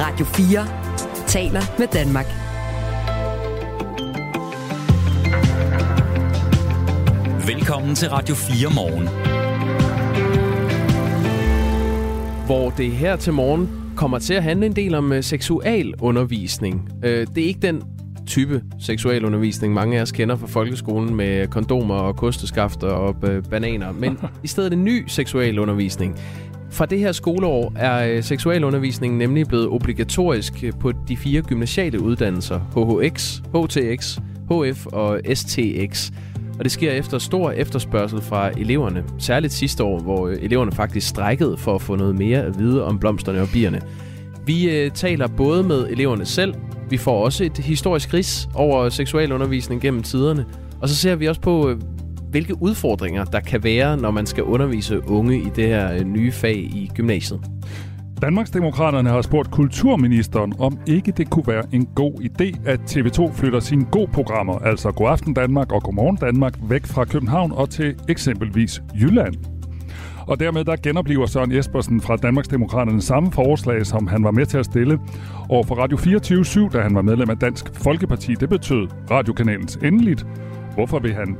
Radio 4 taler med Danmark. Velkommen til Radio 4 morgen. Hvor det her til morgen kommer til at handle en del om uh, seksualundervisning. Uh, det er ikke den type seksualundervisning, mange af os kender fra folkeskolen med kondomer og kosteskafter og uh, bananer, men i stedet en ny seksualundervisning. Fra det her skoleår er øh, seksualundervisningen nemlig blevet obligatorisk øh, på de fire gymnasiale uddannelser HHX, HTX, HF og STX. Og det sker efter stor efterspørgsel fra eleverne. Særligt sidste år, hvor øh, eleverne faktisk strækkede for at få noget mere at vide om blomsterne og bierne. Vi øh, taler både med eleverne selv, vi får også et historisk ris over seksualundervisning gennem tiderne, og så ser vi også på, hvilke udfordringer der kan være, når man skal undervise unge i det her øh, nye fag i gymnasiet. Danmarksdemokraterne har spurgt kulturministeren, om ikke det kunne være en god idé, at TV2 flytter sine gode programmer, altså God Aften Danmark og Godmorgen Danmark, væk fra København og til eksempelvis Jylland. Og dermed der genoplever Søren Jespersen fra Danmarksdemokraterne samme forslag, som han var med til at stille over for Radio 24 da han var medlem af Dansk Folkeparti. Det betød radiokanalens endeligt. Hvorfor vil han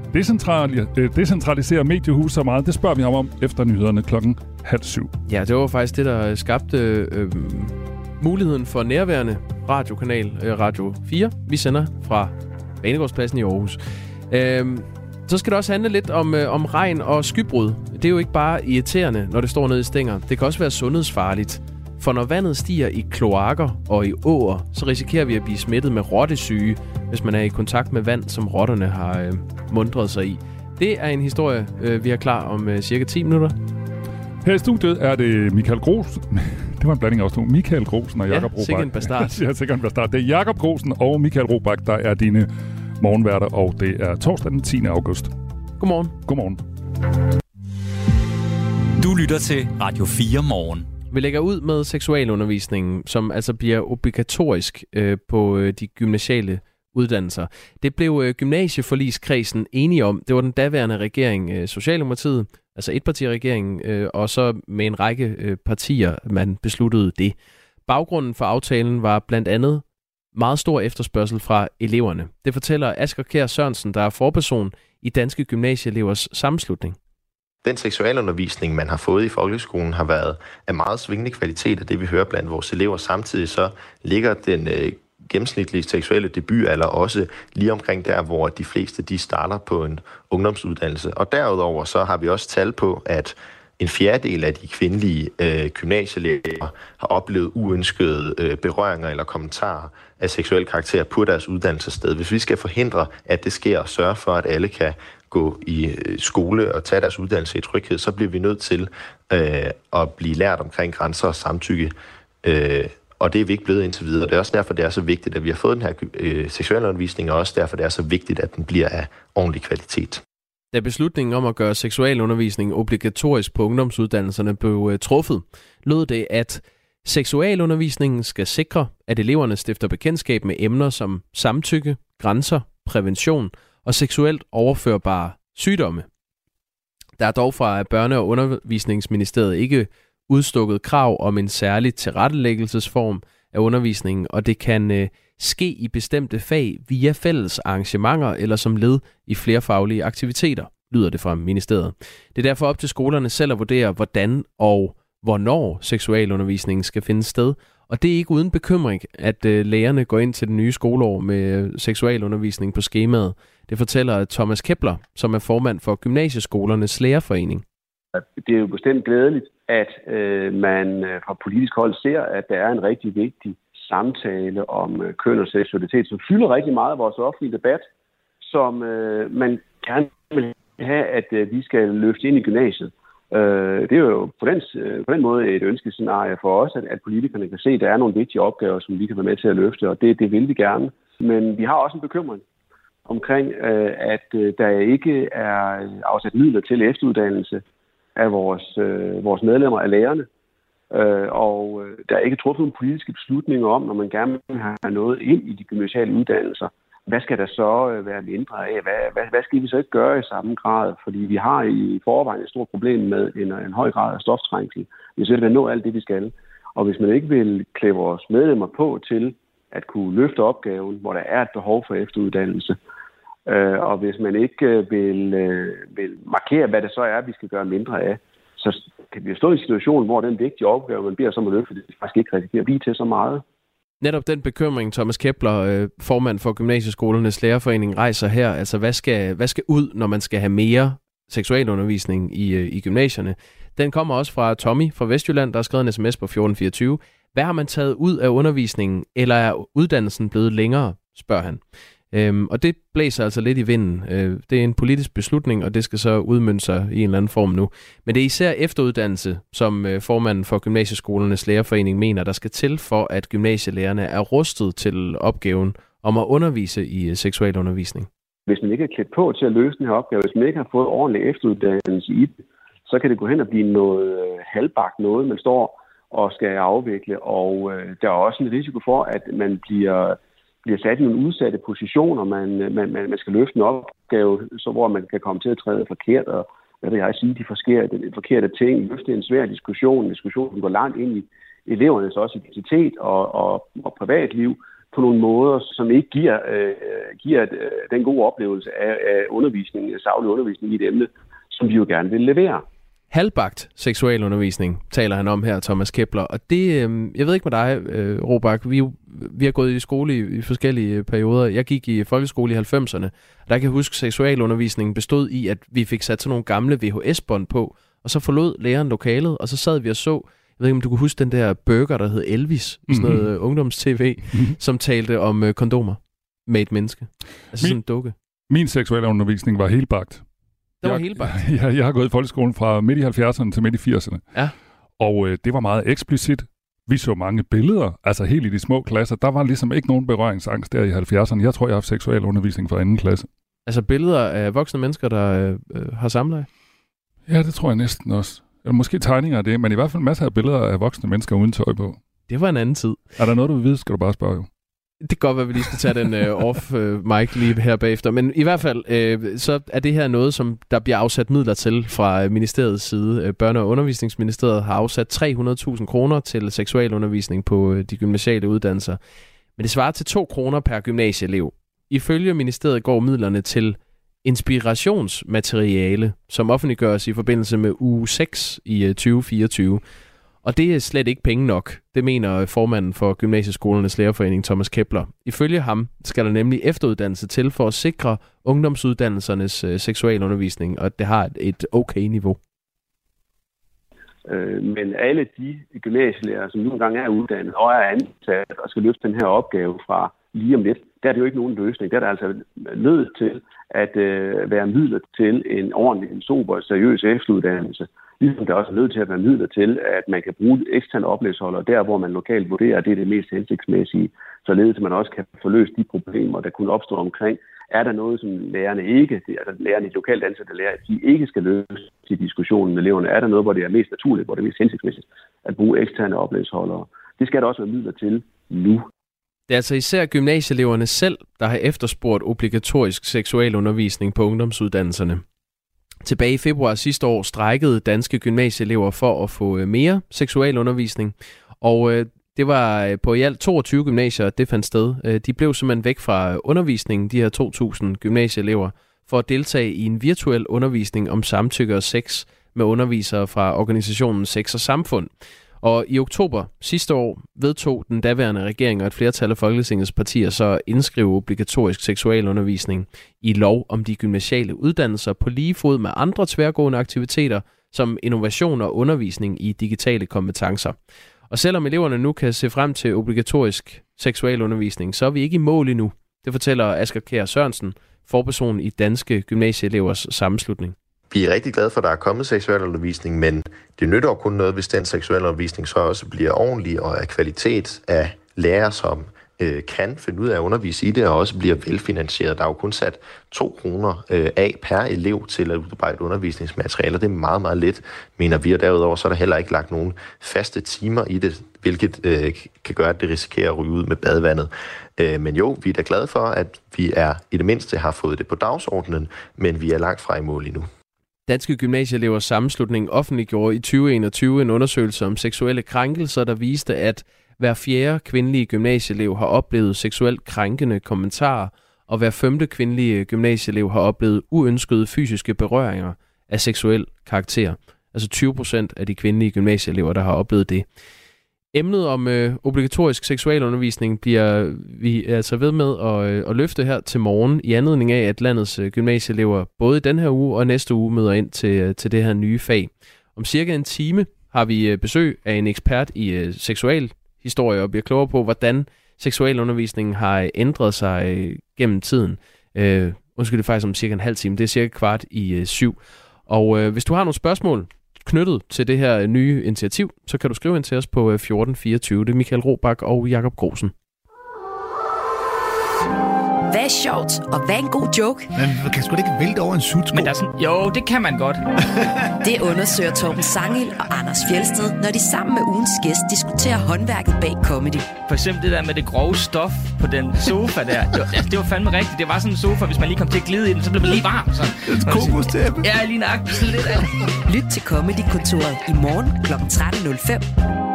øh, decentralisere mediehus så meget? Det spørger vi ham om efter nyhederne klokken halv syv. Ja, det var faktisk det, der øh, skabte øh, muligheden for nærværende radiokanal øh, Radio 4. Vi sender fra Banegårdspladsen i Aarhus. Øh, så skal det også handle lidt om, øh, om regn og skybrud. Det er jo ikke bare irriterende, når det står nede i stænger. Det kan også være sundhedsfarligt. For når vandet stiger i kloakker og i åer, så risikerer vi at blive smittet med rottesyge, hvis man er i kontakt med vand, som rotterne har øh, mundret sig i. Det er en historie, øh, vi har klar om øh, cirka 10 minutter. Her i studiet er det Michael Gros. Det var en blanding af os to. Michael Grosen og Jakob ja, Robach. en bastard. ja, sikkert en bastard. Det er Jakob Grosen og Michael Robach, der er dine morgenværter, og det er torsdag den 10. august. Godmorgen. Godmorgen. Du lytter til Radio 4 morgen. Vi lægger ud med seksualundervisningen, som altså bliver obligatorisk øh, på øh, de gymnasiale uddannelser. Det blev gymnasieforliskredsen gymnasieforligskredsen enige om. Det var den daværende regering, øh, Socialdemokratiet, altså etpartiregeringen, øh, og så med en række partier, man besluttede det. Baggrunden for aftalen var blandt andet meget stor efterspørgsel fra eleverne. Det fortæller Asger Kjær Sørensen, der er forperson i Danske Gymnasieelevers Sammenslutning. Den seksualundervisning, man har fået i folkeskolen, har været af meget svingende kvalitet, og det vi hører blandt vores elever. Samtidig så ligger den øh, gennemsnitlige seksuelle debutalder også lige omkring der, hvor de fleste de starter på en ungdomsuddannelse. Og derudover så har vi også tal på, at en fjerdedel af de kvindelige øh, gymnasieelever har oplevet uønskede øh, berøringer eller kommentarer af seksuel karakter på deres uddannelsessted. Hvis vi skal forhindre, at det sker og sørge for, at alle kan gå i øh, skole og tage deres uddannelse i tryghed, så bliver vi nødt til øh, at blive lært omkring grænser og samtykke. Øh, og det er vi ikke blevet indtil videre. Det er også derfor, det er så vigtigt, at vi har fået den her øh, seksualundervisning, og også derfor, det er så vigtigt, at den bliver af ordentlig kvalitet. Da beslutningen om at gøre seksualundervisning obligatorisk på ungdomsuddannelserne blev øh, truffet, lød det, at seksualundervisningen skal sikre, at eleverne stifter bekendtskab med emner som samtykke, grænser, prævention og seksuelt overførbare sygdomme. Der er dog fra Børne- og Undervisningsministeriet ikke udstukket krav om en særlig tilrettelæggelsesform af undervisningen, og det kan øh, ske i bestemte fag via fælles arrangementer eller som led i flerfaglige aktiviteter, lyder det fra ministeriet. Det er derfor op til skolerne selv at vurdere, hvordan og hvornår seksualundervisningen skal finde sted, og det er ikke uden bekymring, at øh, lærerne går ind til det nye skoleår med øh, seksualundervisning på skemaet. Det fortæller Thomas Kepler, som er formand for Gymnasieskolernes Lærerforening. Det er jo bestemt glædeligt, at øh, man øh, fra politisk hold ser, at der er en rigtig vigtig samtale om øh, køn og seksualitet, som fylder rigtig meget af vores offentlige debat, som øh, man gerne vil have, at øh, vi skal løfte ind i gymnasiet. Øh, det er jo på den, øh, på den måde et ønskescenarie for os, at, at politikerne kan se, at der er nogle vigtige opgaver, som vi kan være med til at løfte, og det, det vil vi gerne. Men vi har også en bekymring omkring, øh, at øh, der ikke er afsat midler til efteruddannelse af vores, øh, vores medlemmer af lærerne. Øh, og øh, der er ikke truffet en politiske beslutninger om, når man gerne vil have noget ind i de gymnasiale uddannelser, hvad skal der så øh, være mindre af? Hvad, hvad, hvad skal vi så ikke gøre i samme grad? Fordi vi har i forvejen et stort problem med en, en høj grad af stoftrængsel. Vi skal nå alt det, vi skal. Og hvis man ikke vil klæde vores medlemmer på til at kunne løfte opgaven, hvor der er et behov for efteruddannelse, øh, Øh, og hvis man ikke øh, vil, øh, vil markere, hvad det så er, vi skal gøre mindre af, så kan vi jo stå i en situation, hvor den vigtige opgave, man bliver som at løfte, det faktisk ikke risikerer at blive til så meget. Netop den bekymring, Thomas Kepler, øh, formand for Gymnasieskolernes Lærerforening, rejser her. Altså, hvad skal, hvad skal ud, når man skal have mere seksualundervisning i, øh, i gymnasierne? Den kommer også fra Tommy fra Vestjylland, der har skrevet en sms på 1424. Hvad har man taget ud af undervisningen, eller er uddannelsen blevet længere, spørger han. Øhm, og det blæser altså lidt i vinden. Øh, det er en politisk beslutning, og det skal så udmønte sig i en eller anden form nu. Men det er især efteruddannelse, som øh, formanden for Gymnasieskolernes Lærerforening mener, der skal til for, at gymnasielærerne er rustet til opgaven om at undervise i øh, seksualundervisning. Hvis man ikke er klædt på til at løse den her opgave, hvis man ikke har fået ordentlig efteruddannelse i det, så kan det gå hen og blive noget øh, halvbagt noget, man står og skal afvikle. Og øh, der er også en risiko for, at man bliver bliver sat i nogle udsatte positioner. Man, man, man, man skal løfte en opgave, så hvor man kan komme til at træde forkert, og hvad vil jeg sige, de forkerte, de forkerte ting, løfte en svær diskussion, en diskussion, som går langt ind i elevernes også identitet og, og, og privatliv på nogle måder, som ikke giver, øh, giver øh, den gode oplevelse af, af undervisning, saglig undervisning i et emne, som vi jo gerne vil levere halvbagt seksualundervisning, taler han om her, Thomas Kepler. Og det, øh, jeg ved ikke med dig, øh, Robak, vi, vi har gået i skole i, i forskellige perioder. Jeg gik i folkeskole i 90'erne, og der kan jeg huske, at seksualundervisningen bestod i, at vi fik sat sådan nogle gamle VHS-bånd på, og så forlod læreren lokalet, og så sad vi og så, jeg ved ikke, om du kunne huske den der burger, der hed Elvis, mm-hmm. sådan noget uh, ungdoms-tv, mm-hmm. som talte om uh, kondomer med et menneske. Altså min, sådan en dukke. Min seksualundervisning var helt bagt. Det var helt bagt. Jeg, jeg har gået i folkeskolen fra midt i 70'erne til midt i 80'erne. Ja. Og øh, det var meget eksplicit. Vi så mange billeder, altså helt i de små klasser. Der var ligesom ikke nogen berøringsangst der i 70'erne. Jeg tror, jeg har haft seksuel undervisning fra anden klasse. Altså billeder af voksne mennesker, der øh, øh, har samleje? Ja, det tror jeg næsten også. Eller måske tegninger af det, men i hvert fald masser af billeder af voksne mennesker uden tøj på. Det var en anden tid. Er der noget, du vil vide, skal du bare spørge jo. Det kan godt være, at vi lige skal tage den uh, off uh, mic lige her bagefter. Men i hvert fald, uh, så er det her noget, som der bliver afsat midler til fra ministeriets side. Uh, Børne- og Undervisningsministeriet har afsat 300.000 kroner til seksualundervisning på uh, de gymnasiale uddannelser. Men det svarer til 2 kroner per gymnasieelev. Ifølge ministeriet går midlerne til inspirationsmateriale, som offentliggøres i forbindelse med uge 6 i 2024. Og det er slet ikke penge nok, det mener formanden for Gymnasieskolernes Lærerforening Thomas Kepler. Ifølge ham skal der nemlig efteruddannelse til for at sikre ungdomsuddannelsernes øh, seksualundervisning, og det har et okay niveau. Øh, men alle de gymnasielærer, som nogle gange er uddannet og er ansat og skal løfte den her opgave fra lige om lidt, der er det jo ikke nogen løsning. Der er der altså nødt til at øh, være midler til en ordentlig, en sober, seriøs efteruddannelse. Ligesom der også er nødt til at være midler til, at man kan bruge eksterne oplægsholder der, hvor man lokalt vurderer, at det er det mest hensigtsmæssige, således at man også kan få løst de problemer, der kunne opstå omkring. Er der noget, som lærerne ikke, altså lærerne i lokalt ansatte lærer, de ikke skal løse til diskussionen med eleverne? Er der noget, hvor det er mest naturligt, hvor det er mest hensigtsmæssigt at bruge eksterne oplægsholdere? Det skal der også være midler til nu. Det er altså især gymnasieeleverne selv, der har efterspurgt obligatorisk seksualundervisning på ungdomsuddannelserne. Tilbage i februar sidste år strækkede danske gymnasieelever for at få øh, mere seksualundervisning, og øh, det var øh, på i alt 22 gymnasier, det fandt sted. De blev simpelthen væk fra undervisningen, de her 2.000 gymnasieelever, for at deltage i en virtuel undervisning om samtykke og sex med undervisere fra organisationen Sex og Samfund. Og i oktober sidste år vedtog den daværende regering og et flertal af Folketingets partier så indskrive obligatorisk seksualundervisning i lov om de gymnasiale uddannelser på lige fod med andre tværgående aktiviteter, som innovation og undervisning i digitale kompetencer. Og selvom eleverne nu kan se frem til obligatorisk seksualundervisning, så er vi ikke i mål endnu. Det fortæller Asger Kjær Sørensen, forperson i Danske Gymnasieelevers Sammenslutning vi er rigtig glade for, at der er kommet seksualundervisning, men det nytter jo kun noget, hvis den seksualundervisning så også bliver ordentlig og af kvalitet af lærere, som øh, kan finde ud af at undervise i det, og også bliver velfinansieret. Der er jo kun sat 2 kroner øh, af per elev til at udarbejde undervisningsmaterialer. Det er meget, meget lidt, mener vi, og derudover så er der heller ikke lagt nogen faste timer i det, hvilket øh, kan gøre, at det risikerer at ryge ud med badevandet. Øh, men jo, vi er da glade for, at vi er i det mindste har fået det på dagsordenen, men vi er langt fra i mål endnu. Danske Gymnasieelevers Sammenslutning offentliggjorde i 2021 en undersøgelse om seksuelle krænkelser, der viste, at hver fjerde kvindelige gymnasieelev har oplevet seksuelt krænkende kommentarer, og hver femte kvindelige gymnasieelev har oplevet uønskede fysiske berøringer af seksuel karakter. Altså 20 procent af de kvindelige gymnasieelever, der har oplevet det. Emnet om øh, obligatorisk seksualundervisning bliver vi altså ved med at, øh, at løfte her til morgen i anledning af, at landets øh, gymnasieelever både i den her uge og næste uge møder ind til, øh, til det her nye fag. Om cirka en time har vi øh, besøg af en ekspert i øh, seksualhistorie og bliver klogere på, hvordan seksualundervisningen har øh, ændret sig øh, gennem tiden. Øh, undskyld, det er faktisk om cirka en halv time. Det er cirka kvart i øh, syv. Og øh, hvis du har nogle spørgsmål knyttet til det her øh, nye initiativ, så kan du skrive ind til os på øh, 1424. Det er Michael Robach og Jakob Grosen. Hvad er sjovt, og hvad er en god joke? Man kan sgu da ikke vælte over en sutsko. Men der er sådan, jo, det kan man godt. det undersøger Torben Sangel og Anders Fjelsted, når de sammen med ugens gæst diskuterer håndværket bag comedy. For eksempel det der med det grove stof på den sofa der. Det var, altså, det var fandme rigtigt. Det var sådan en sofa, hvis man lige kom til at glide i den, så blev man lige varm. Sådan. Et kokostæppe. Ja, lige nøjagtigt. Lidt af Lyt til Comedy-kontoret i morgen kl. 13.05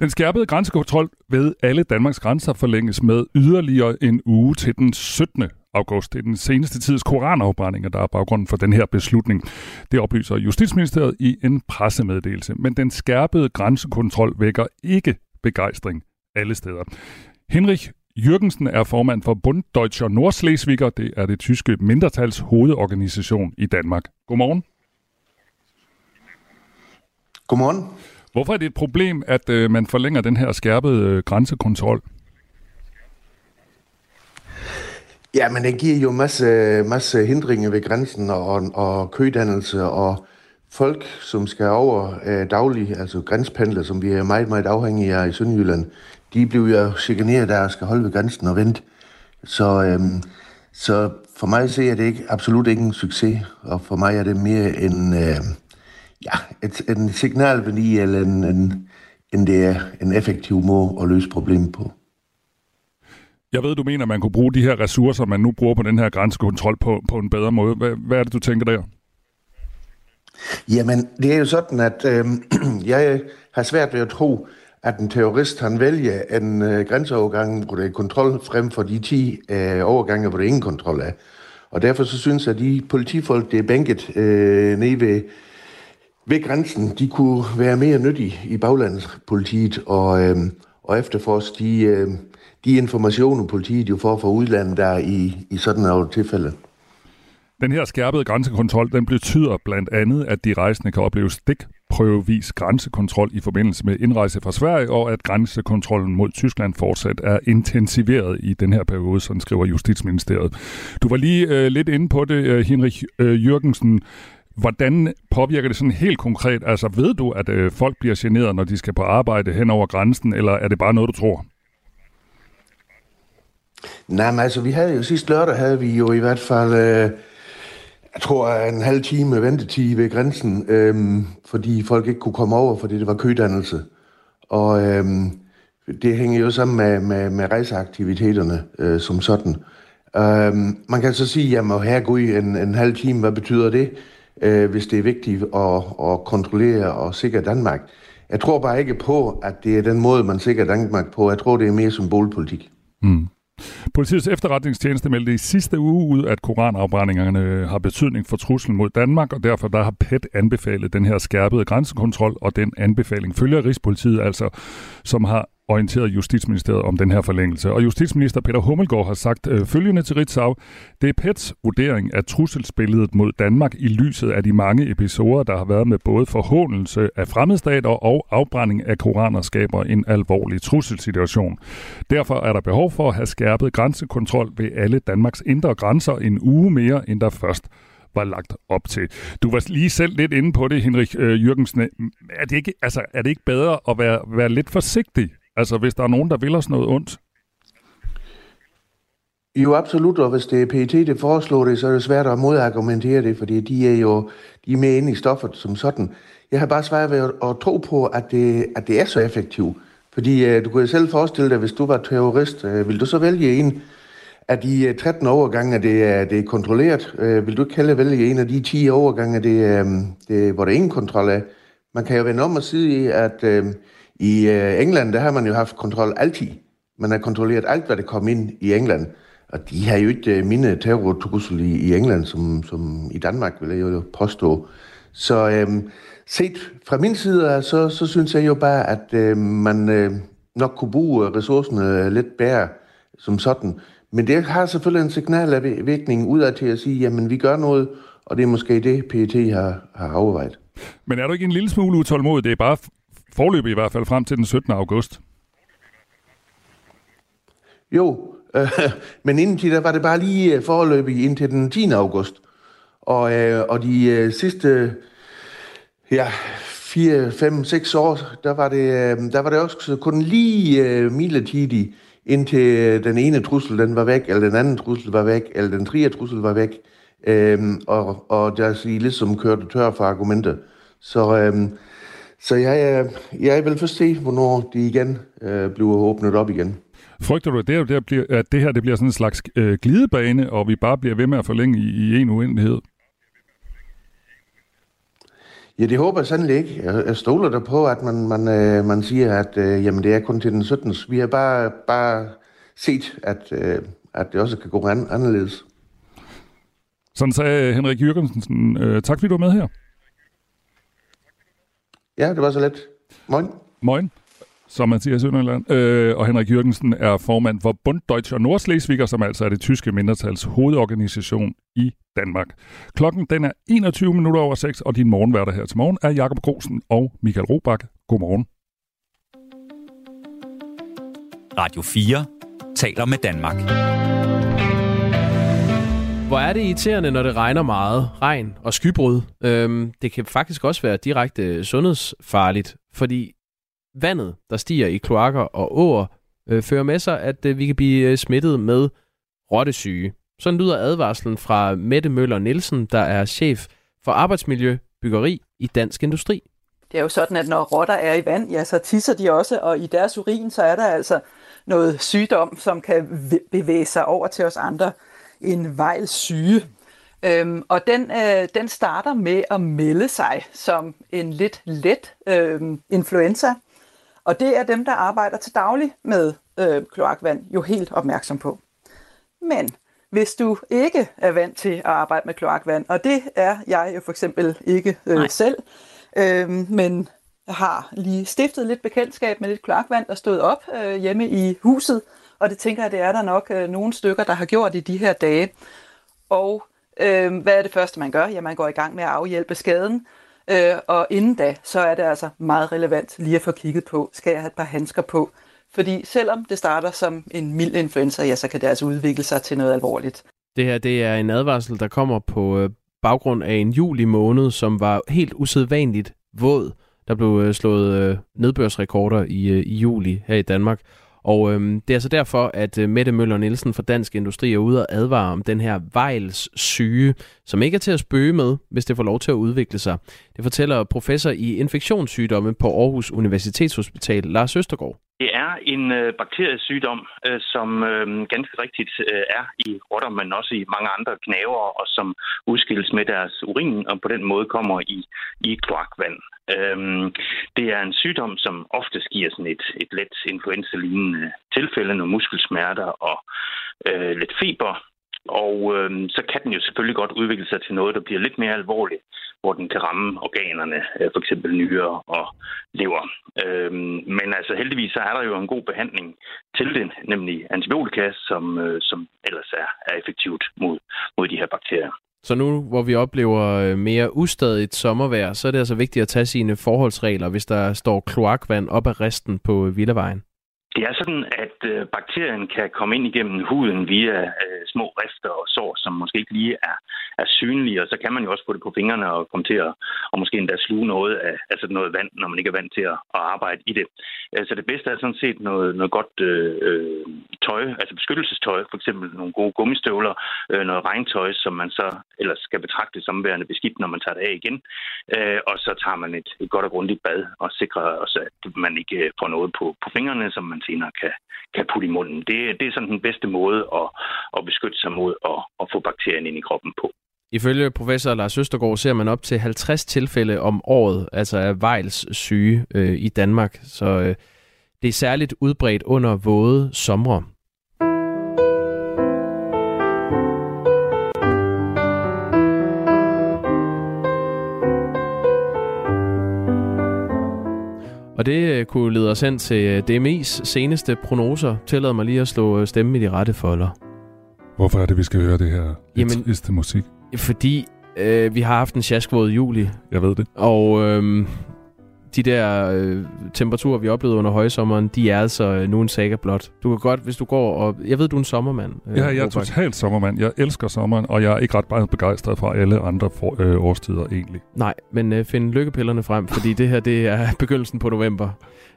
Den skærpede grænsekontrol ved alle Danmarks grænser forlænges med yderligere en uge til den 17. august. Det er den seneste tids koranafbrændinger, der er baggrunden for den her beslutning. Det oplyser Justitsministeriet i en pressemeddelelse. Men den skærpede grænsekontrol vækker ikke begejstring alle steder. Henrik Jørgensen er formand for Bund Deutscher Nordschleswiger. Det er det tyske mindretals hovedorganisation i Danmark. Godmorgen. Godmorgen. Hvorfor er det et problem, at øh, man forlænger den her skærpede øh, grænsekontrol? Ja, men det giver jo masse, masse hindringer ved grænsen og, og kødannelse og folk, som skal over øh, daglig, altså grænspendler, som vi er meget, meget afhængige af i Sønderjylland, de bliver jo chikaneret der og skal holde ved grænsen og vente. Så, øhm, så for mig ser jeg det ikke, absolut ikke en succes, og for mig er det mere en, øh, ja, et, en signalværdi eller en, en, en, det er en effektiv måde at løse problemet på. Jeg ved, du mener, at man kunne bruge de her ressourcer, man nu bruger på den her grænsekontrol på, på en bedre måde. Hvad, hvad er det, du tænker der? Jamen, det er jo sådan, at øh, jeg har svært ved at tro, at en terrorist han vælger en øh, grænseovergang, hvor der er kontrol, frem for de 10 øh, overgange, hvor der ingen kontrol er. Og derfor så synes jeg, at de politifolk, det er bænket øh, nede ved ved grænsen, de kunne være mere nyttige i baglandspolitiet og, øh, og efterforske de, øh, de informationer, politiet jo får fra udlandet der i, i sådan et tilfælde. Den her skærpede grænsekontrol, den betyder blandt andet, at de rejsende kan opleve stikprøvevis grænsekontrol i forbindelse med indrejse fra Sverige, og at grænsekontrollen mod Tyskland fortsat er intensiveret i den her periode, sådan skriver Justitsministeriet. Du var lige øh, lidt inde på det, øh, Henrik øh, Jørgensen. Hvordan påvirker det sådan helt konkret? Altså ved du, at øh, folk bliver generet, når de skal på arbejde hen over grænsen, eller er det bare noget, du tror? Nej, men altså, vi havde jo sidste lørdag, havde vi jo i hvert fald, øh, jeg tror, en halv time ventetid ved grænsen, øh, fordi folk ikke kunne komme over, fordi det var kødannelse. Og øh, det hænger jo sammen med, med, med rejseaktiviteterne øh, som sådan. Øh, man kan så sige, jamen herregud, en, en halv time, hvad betyder det? Øh, hvis det er vigtigt at, at kontrollere og sikre Danmark. Jeg tror bare ikke på, at det er den måde, man sikrer Danmark på. Jeg tror, det er mere symbolpolitik. Mm. Politiets efterretningstjeneste meldte i sidste uge ud, at koranafbrændingerne har betydning for truslen mod Danmark, og derfor der har PET anbefalet den her skærpede grænsekontrol, og den anbefaling følger Rigspolitiet altså, som har orienteret Justitsministeriet om den her forlængelse. Og Justitsminister Peter Hummelgaard har sagt øh, følgende til Ritzau. Det er PETs vurdering af trusselsbilledet mod Danmark i lyset af de mange episoder, der har været med både forhåndelse af fremmedstater og afbrænding af koraner skaber en alvorlig trusselsituation. Derfor er der behov for at have skærpet grænsekontrol ved alle Danmarks indre grænser en uge mere, end der først var lagt op til. Du var lige selv lidt inde på det, Henrik øh, Jørgensen. Er det, ikke, altså, er det ikke bedre at være, være lidt forsigtig Altså, hvis der er nogen, der vil os noget ondt? Jo, absolut, og hvis det er PET, det foreslår det, så er det svært at modargumentere det, fordi de er jo de er med inde i stoffet som sådan. Jeg har bare svært ved at, at tro på, at det, at det er så effektivt. Fordi uh, du kan jo selv forestille dig, hvis du var terrorist, uh, vil du så vælge en af de øh, 13 overgange, det er, det er kontrolleret. Øh, vil du ikke kalde vælge en af de 10 overgange, det, er, det, hvor der ingen kontrol er? Man kan jo vende om og sige, at øh, i øh, England, der har man jo haft kontrol altid. Man har kontrolleret alt, hvad der kom ind i England. Og de har jo ikke øh, mine terrortrussel i, i England, som, som i Danmark, vil jeg jo påstå. Så øh, set fra min side, så, så synes jeg jo bare, at øh, man øh, nok kunne bruge øh, ressourcerne øh, lidt bedre som sådan. Men det har selvfølgelig en signalvægning udad til at sige, jamen vi gør noget, og det er måske det, PET har, har overvejet. Men er du ikke en lille smule utålmodig? Det er bare forløb i hvert fald frem til den 17. august. Jo, øh, men indtil da var det bare lige øh, forløbig indtil den 10. august. Og, øh, og de øh, sidste ja, 4, 5, 6 år, der var det, øh, der var det også kun lige øh, midlertidigt, indtil øh, den ene trussel den var væk, eller den anden trussel var væk, eller den tredje trussel var væk. Øh, og, og der er ligesom kørte tør for argumenter. Så, øh, så jeg, jeg vil først se, hvornår de igen øh, bliver åbnet op igen. Frygter du, at det, her, bliver, at det her det bliver sådan en slags øh, glidebane, og vi bare bliver ved med at forlænge i, i en uendelighed? Ja, det håber jeg sandelig ikke. Jeg, jeg stoler der på, at man, man, øh, man siger, at øh, jamen, det er kun til den 17. Vi har bare, bare set, at, øh, at det også kan gå an, anderledes. Sådan sagde Henrik Jørgensen. Øh, tak fordi du var med her. Ja, det var så let. Moin. Moin som man siger i Sønderland. Øh, og Henrik Jørgensen er formand for Bund Deutscher Nordslesviger, som altså er det tyske mindretals hovedorganisation i Danmark. Klokken den er 21 minutter over 6, og din morgenværter her til morgen er Jakob Grosen og Michael Robach. Godmorgen. Radio 4 taler med Danmark. Hvor er det irriterende, når det regner meget, regn og skybrud. Øhm, det kan faktisk også være direkte sundhedsfarligt, fordi vandet, der stiger i kloakker og åer, øh, fører med sig, at øh, vi kan blive øh, smittet med rottesyge. Sådan lyder advarslen fra Mette Møller Nielsen, der er chef for arbejdsmiljø, byggeri i Dansk Industri. Det er jo sådan, at når rotter er i vand, ja, så tisser de også, og i deres urin, så er der altså noget sygdom, som kan bevæge sig over til os andre. En vejlsyge. Øhm, og den, øh, den starter med at melde sig som en lidt let øh, influenza, og det er dem, der arbejder til daglig med øh, kloakvand, jo helt opmærksom på. Men hvis du ikke er vant til at arbejde med kloakvand, og det er jeg jo for eksempel ikke øh, selv, øh, men har lige stiftet lidt bekendtskab med lidt kloakvand, der stod op øh, hjemme i huset, og det tænker jeg, det er der nok øh, nogle stykker, der har gjort i de her dage. Og øh, hvad er det første, man gør? Ja, man går i gang med at afhjælpe skaden, Øh, og inden da, så er det altså meget relevant lige at få kigget på, skal jeg have et par handsker på? Fordi selvom det starter som en mild influenza, ja, så kan det altså udvikle sig til noget alvorligt. Det her det er en advarsel, der kommer på øh, baggrund af en juli måned, som var helt usædvanligt våd. Der blev øh, slået øh, nedbørsrekorder i, i juli her i Danmark. Og øhm, det er altså derfor, at øh, Mette Møller Nielsen fra Dansk Industri er ude og advare om den her Vejls syge, som ikke er til at spøge med, hvis det får lov til at udvikle sig. Det fortæller professor i infektionssygdomme på Aarhus Universitetshospital, Lars Østergaard. Det er en øh, bakteriesygdom, øh, som øh, ganske rigtigt øh, er i rotter, men også i mange andre knaver, og som udskilles med deres urin, og på den måde kommer i, i kloakvand. Øhm, det er en sygdom, som ofte giver sådan et, et let influenza-lignende tilfælde, nogle muskelsmerter og øh, lidt feber. Og øh, så kan den jo selvfølgelig godt udvikle sig til noget, der bliver lidt mere alvorligt, hvor den kan ramme organerne, øh, for eksempel nyrer og lever. Øh, men altså heldigvis så er der jo en god behandling til den, nemlig antibiotika, som, øh, som ellers er, er effektivt mod, mod de her bakterier. Så nu, hvor vi oplever øh, mere ustadigt sommervejr, så er det altså vigtigt at tage sine forholdsregler, hvis der står kloakvand op ad resten på øh, Villavejen. Det er sådan, at øh, bakterien kan komme ind igennem huden via øh, små rifter og sår, som måske ikke lige er, er synlige, og så kan man jo også få det på fingrene og komme til at og måske endda sluge noget af altså noget vand, når man ikke er vant til at, at arbejde i det. Øh, så det bedste er sådan set noget, noget godt øh, øh, tøj, altså beskyttelsestøj, for eksempel nogle gode gummistøvler, øh, noget regntøj, som man så ellers skal betragte som værende beskidt, når man tager det af igen. Øh, og så tager man et, et godt og grundigt bad og sikrer også, at man ikke øh, får noget på, på fingrene, som man senere kan, kan putte i munden. Det, det er sådan den bedste måde at, at beskytte sig mod at, at få bakterien ind i kroppen på. Ifølge professor Lars Østergaard ser man op til 50 tilfælde om året, altså af Vejls syge øh, i Danmark. Så øh, det er særligt udbredt under våde somre. Og det øh, kunne lede os hen til øh, DMI's seneste prognoser. Tillad mig lige at slå øh, stemme i de rette folder. Hvorfor er det, vi skal høre det her Jamen- triste musik? Fordi øh, vi har haft en sjaskvåd juli, Jeg ved det. og øh, de der øh, temperaturer, vi oplevede under højsommeren, de er altså øh, nu en saga blot. Du kan godt, hvis du går og... Jeg ved, du er en sommermand. øh, Ja, jeg er Robert. totalt sommermand. Jeg elsker sommeren, og jeg er ikke ret begejstret fra alle andre for, øh, årstider egentlig. Nej, men øh, find lykkepillerne frem, fordi det her det er begyndelsen på november.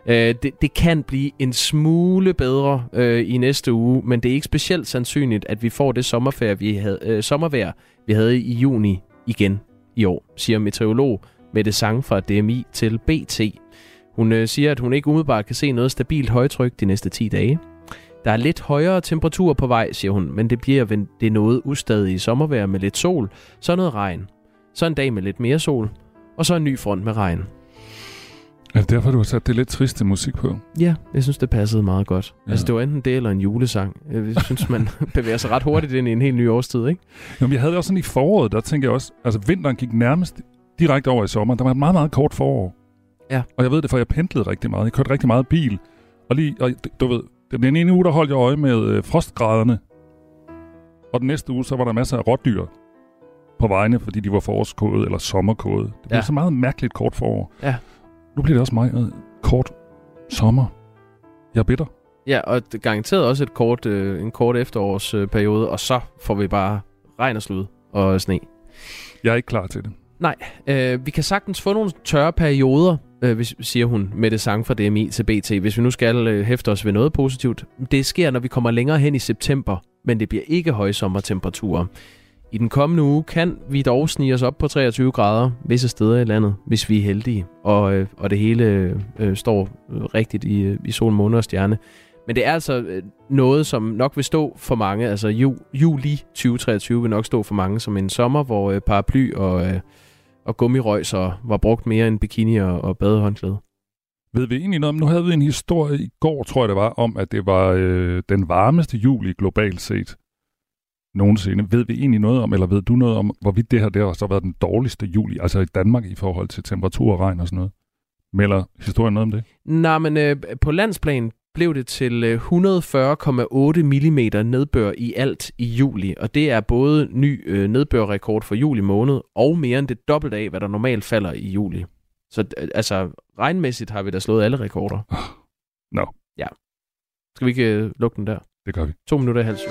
Øh, det, det kan blive en smule bedre øh, i næste uge, men det er ikke specielt sandsynligt, at vi får det sommerferie, vi havde, øh, sommervejr, vi havde i juni igen i år, siger meteorolog Mette Sang fra DMI til BT. Hun øh, siger, at hun ikke umiddelbart kan se noget stabilt højtryk de næste 10 dage. Der er lidt højere temperatur på vej, siger hun, men det bliver ven- det noget ustadige sommervejr med lidt sol, så noget regn. Så en dag med lidt mere sol, og så en ny front med regn. Er det derfor, du har sat det lidt triste musik på? Ja, jeg synes, det passede meget godt. Ja. Altså, det var enten det eller en julesang. Jeg synes, man bevæger sig ret hurtigt ind i en helt ny årstid, ikke? Jamen, jeg havde det også sådan i foråret, der tænkte jeg også, altså vinteren gik nærmest direkte over i sommeren. Der var et meget, meget kort forår. Ja. Og jeg ved det, for jeg pendlede rigtig meget. Jeg kørte rigtig meget bil. Og lige, og du ved, den ene uge, der holdt jeg øje med øh, frostgraderne. Og den næste uge, så var der masser af rådyr på vejene, fordi de var forårskode eller sommerkode. Det blev Ja. så meget mærkeligt kort forår. Ja. Nu bliver det også meget øh, kort sommer. Jeg er bitter. Ja, og det garanteret også et kort, øh, en kort efterårsperiode, og så får vi bare regn og slud og sne. Jeg er ikke klar til det. Nej, øh, vi kan sagtens få nogle tørre perioder, øh, hvis, siger hun med det sang fra DMI til BT, hvis vi nu skal øh, hæfte os ved noget positivt. Det sker, når vi kommer længere hen i september, men det bliver ikke højsommertemperaturer. I den kommende uge kan vi dog snige os op på 23 grader visse steder i landet, hvis vi er heldige, og, øh, og det hele øh, står rigtigt i, øh, i sol, måne og stjerne. Men det er altså øh, noget, som nok vil stå for mange, altså ju, juli 2023 vil nok stå for mange som en sommer, hvor øh, paraply og, øh, og gummirøjser var brugt mere end bikini og, og badehåndklæde. Ved vi egentlig noget om, nu havde vi en historie i går, tror jeg det var, om at det var øh, den varmeste juli globalt set nogensinde. Ved vi egentlig noget om, eller ved du noget om, hvorvidt det her der har så været den dårligste juli, altså i Danmark i forhold til temperatur og regn og sådan noget? Melder historien noget om det? Nej, men øh, på landsplan blev det til øh, 140,8 mm nedbør i alt i juli, og det er både ny øh, nedbørrekord for juli måned, og mere end det dobbelte af, hvad der normalt falder i juli. Så øh, altså, regnmæssigt har vi da slået alle rekorder. Nå. Ja. Skal vi ikke øh, lukke den der? Det gør vi. To minutter i halv syv.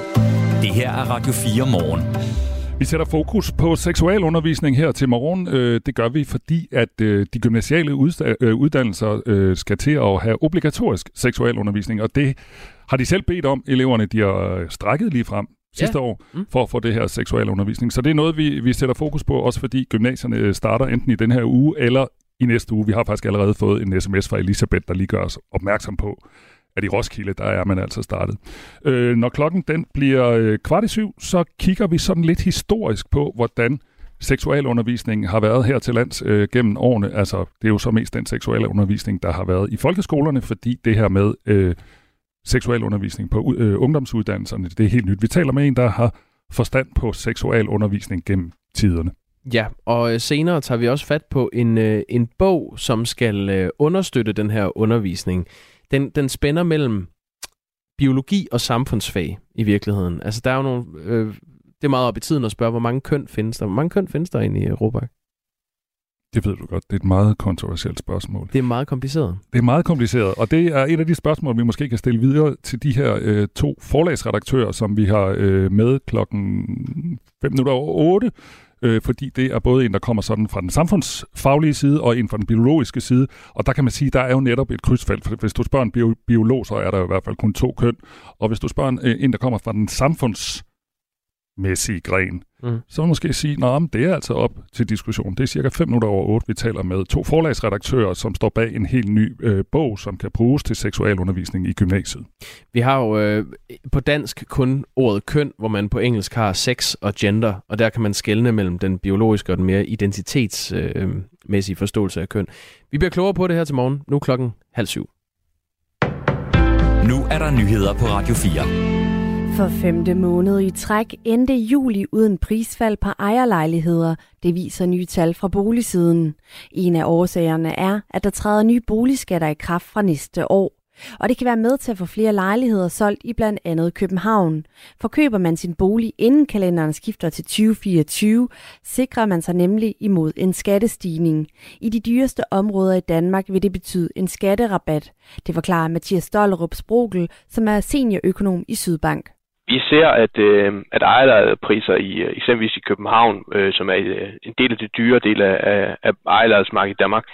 Det her er Radio 4 morgen. Vi sætter fokus på seksualundervisning her til morgen. Øh, det gør vi, fordi at øh, de gymnasiale øh, uddannelser skal til at have obligatorisk seksualundervisning, og det har de selv bedt om. Eleverne de har strækket lige frem sidste Ja. år Mm. for at få det her seksualundervisning. Så det er noget, vi, vi sætter fokus på, også fordi gymnasierne starter enten i den her uge eller i næste uge. Vi har faktisk allerede fået en sms fra Elisabeth, der lige gør os opmærksom på, at i Roskilde, der er man altså startet. Øh, når klokken den bliver øh, kvart i syv, så kigger vi sådan lidt historisk på, hvordan seksualundervisningen har været her til lands øh, gennem årene. Altså, det er jo så mest den seksualundervisning, der har været i folkeskolerne, fordi det her med øh, seksualundervisning på øh, ungdomsuddannelserne, det er helt nyt. Vi taler med en, der har forstand på seksualundervisning gennem tiderne. Ja, og øh, senere tager vi også fat på en, øh, en bog, som skal øh, understøtte den her undervisning. Den, den spænder mellem biologi og samfundsfag i virkeligheden. Altså, der er jo nogle... Øh, det er meget op i tiden at spørge, hvor mange køn findes der? Hvor mange køn findes der egentlig i Europa? Det ved du godt. Det er et meget kontroversielt spørgsmål. Det er meget kompliceret. Det er meget kompliceret, og det er et af de spørgsmål, vi måske kan stille videre til de her øh, to forlagsredaktører, som vi har øh, med klokken 5 minutter over 8, øh, fordi det er både en, der kommer sådan fra den samfundsfaglige side, og en fra den biologiske side, og der kan man sige, der er jo netop et krydsfelt, for hvis du spørger en bio- biolog, så er der i hvert fald kun to køn, og hvis du spørger en, øh, en der kommer fra den samfunds mæssige gren, Mm. så vil man måske sige, at det er altså op til diskussion. Det er cirka 5 minutter over 8, vi taler med to forlagsredaktører, som står bag en helt ny øh, bog, som kan bruges til seksualundervisning i gymnasiet. Vi har jo øh, på dansk kun ordet køn, hvor man på engelsk har sex og gender, og der kan man skelne mellem den biologiske og den mere identitetsmæssige øh, forståelse af køn. Vi bliver klogere på det her til morgen. Nu er klokken halv syv. Nu er der nyheder på Radio 4. For femte måned i træk endte juli uden prisfald på ejerlejligheder. Det viser nye tal fra boligsiden. En af årsagerne er, at der træder nye boligskatter i kraft fra næste år. Og det kan være med til at få flere lejligheder solgt i blandt andet København. For køber man sin bolig inden kalenderen skifter til 2024, sikrer man sig nemlig imod en skattestigning. I de dyreste områder i Danmark vil det betyde en skatterabat. Det forklarer Mathias Stollerup Sprogel, som er seniorøkonom i Sydbank. Vi ser, at, øh, at ejerlejlighedspriser i øh, eksempelvis i København, øh, som er øh, en del af det dyre del af, af, af i Danmark,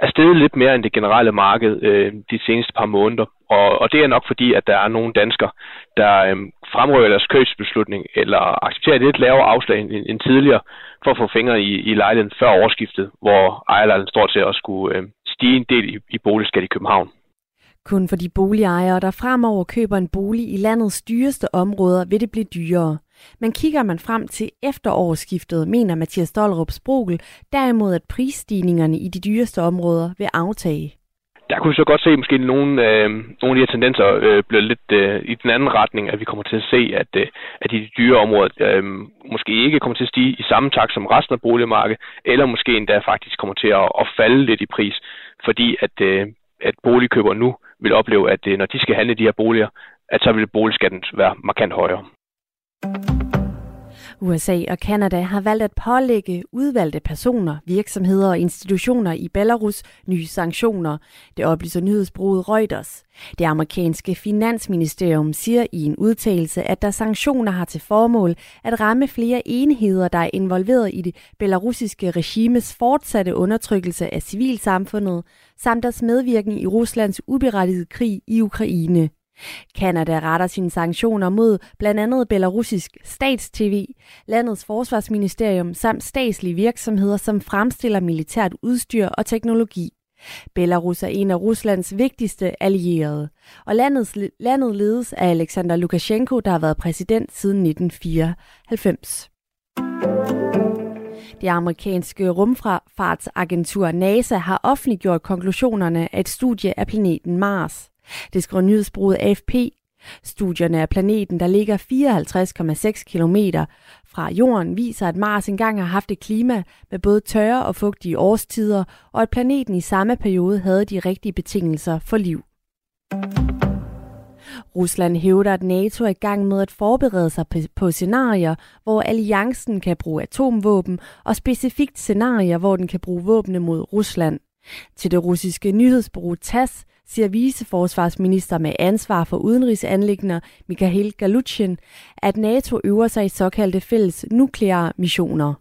er steget lidt mere end det generelle marked øh, de seneste par måneder. Og, og det er nok fordi, at der er nogle danskere, der øh, fremrykker deres købsbeslutning eller accepterer et lidt lavere afslag end, end tidligere for at få fingre i, i lejligheden før årsskiftet, hvor ejerlejligheden står til at skulle øh, stige en del i, i boligskat i København. Kun for de boligejere, der fremover køber en bolig i landets dyreste områder, vil det blive dyrere. Men kigger man frem til efterårsskiftet, mener Mathias Stollerup Sprogel derimod, at prisstigningerne i de dyreste områder vil aftage. Der kunne vi så godt se, at måske nogle, øh, nogle af de her tendenser øh, bliver lidt øh, i den anden retning, at vi kommer til at se, at, øh, at de dyre områder øh, måske ikke kommer til at stige i samme takt som resten af boligmarkedet, eller måske endda faktisk kommer til at, at falde lidt i pris, fordi at, øh, at boligkøbere nu vil opleve, at øh, når de skal handle de her boliger, at så vil boligskatten være markant højere. USA og Kanada har valgt at pålægge udvalgte personer, virksomheder og institutioner i Belarus nye sanktioner. Det oplyser nyhedsbruget Reuters. Det amerikanske finansministerium siger i en udtalelse, at der sanktioner har til formål at ramme flere enheder, der er involveret i det belarusiske regimes fortsatte undertrykkelse af civilsamfundet, samt deres medvirken i Ruslands uberettigede krig i Ukraine. Kanada retter sine sanktioner mod blandt andet belarusisk statstv, landets forsvarsministerium samt statslige virksomheder, som fremstiller militært udstyr og teknologi. Belarus er en af Ruslands vigtigste allierede, og landets, landet ledes af Alexander Lukashenko, der har været præsident siden 1994. Det amerikanske rumfartsagentur NASA har offentliggjort konklusionerne af et studie af planeten Mars. Det skriver nyhedsbruget AFP. Studierne af planeten, der ligger 54,6 km fra jorden, viser, at Mars engang har haft et klima med både tørre og fugtige årstider, og at planeten i samme periode havde de rigtige betingelser for liv. Rusland hævder, at NATO er i gang med at forberede sig på scenarier, hvor alliancen kan bruge atomvåben, og specifikt scenarier, hvor den kan bruge våbne mod Rusland. Til det russiske nyhedsbureau TASS siger viceforsvarsminister med ansvar for udenrigsanlægner Mikhail Galutshin, at NATO øver sig i såkaldte fælles nukleare missioner.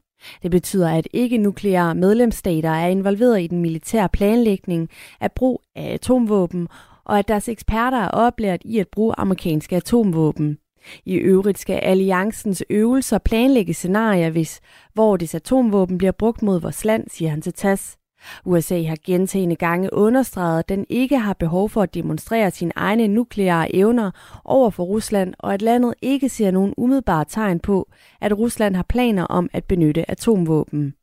Det betyder, at ikke-nukleare medlemsstater er involveret i den militære planlægning af brug af atomvåben, og at deres eksperter er oplært i at bruge amerikanske atomvåben. I øvrigt skal alliancens øvelser planlægge scenarier, hvis hvor des atomvåben bliver brugt mod vores land, siger han til TASS. USA har gentagende gange understreget, at den ikke har behov for at demonstrere sine egne nukleare evner over for Rusland, og at landet ikke ser nogen umiddelbare tegn på, at Rusland har planer om at benytte atomvåben.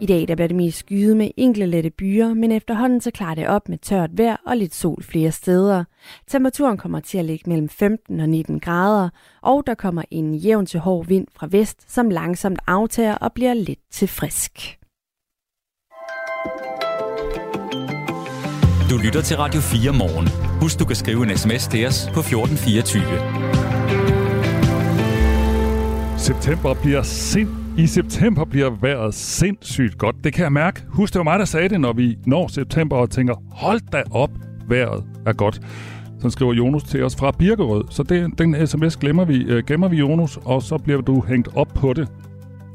I dag der bliver det mest skyet med enkle lette byer, men efterhånden så klarer det op med tørt vejr og lidt sol flere steder. Temperaturen kommer til at ligge mellem 15 og 19 grader, og der kommer en jævn til hård vind fra vest, som langsomt aftager og bliver lidt til frisk. Du lytter til Radio 4 morgen. Husk, du kan skrive en sms til os på 1424. September bliver sind i september bliver vejret sindssygt godt. Det kan jeg mærke. Husk, det var mig, der sagde det, når vi når september og tænker, hold da op, vejret er godt. Så skriver Jonas til os fra Birkerød. Så det, den sms glemmer vi, øh, gemmer vi, Jonas, og så bliver du hængt op på det.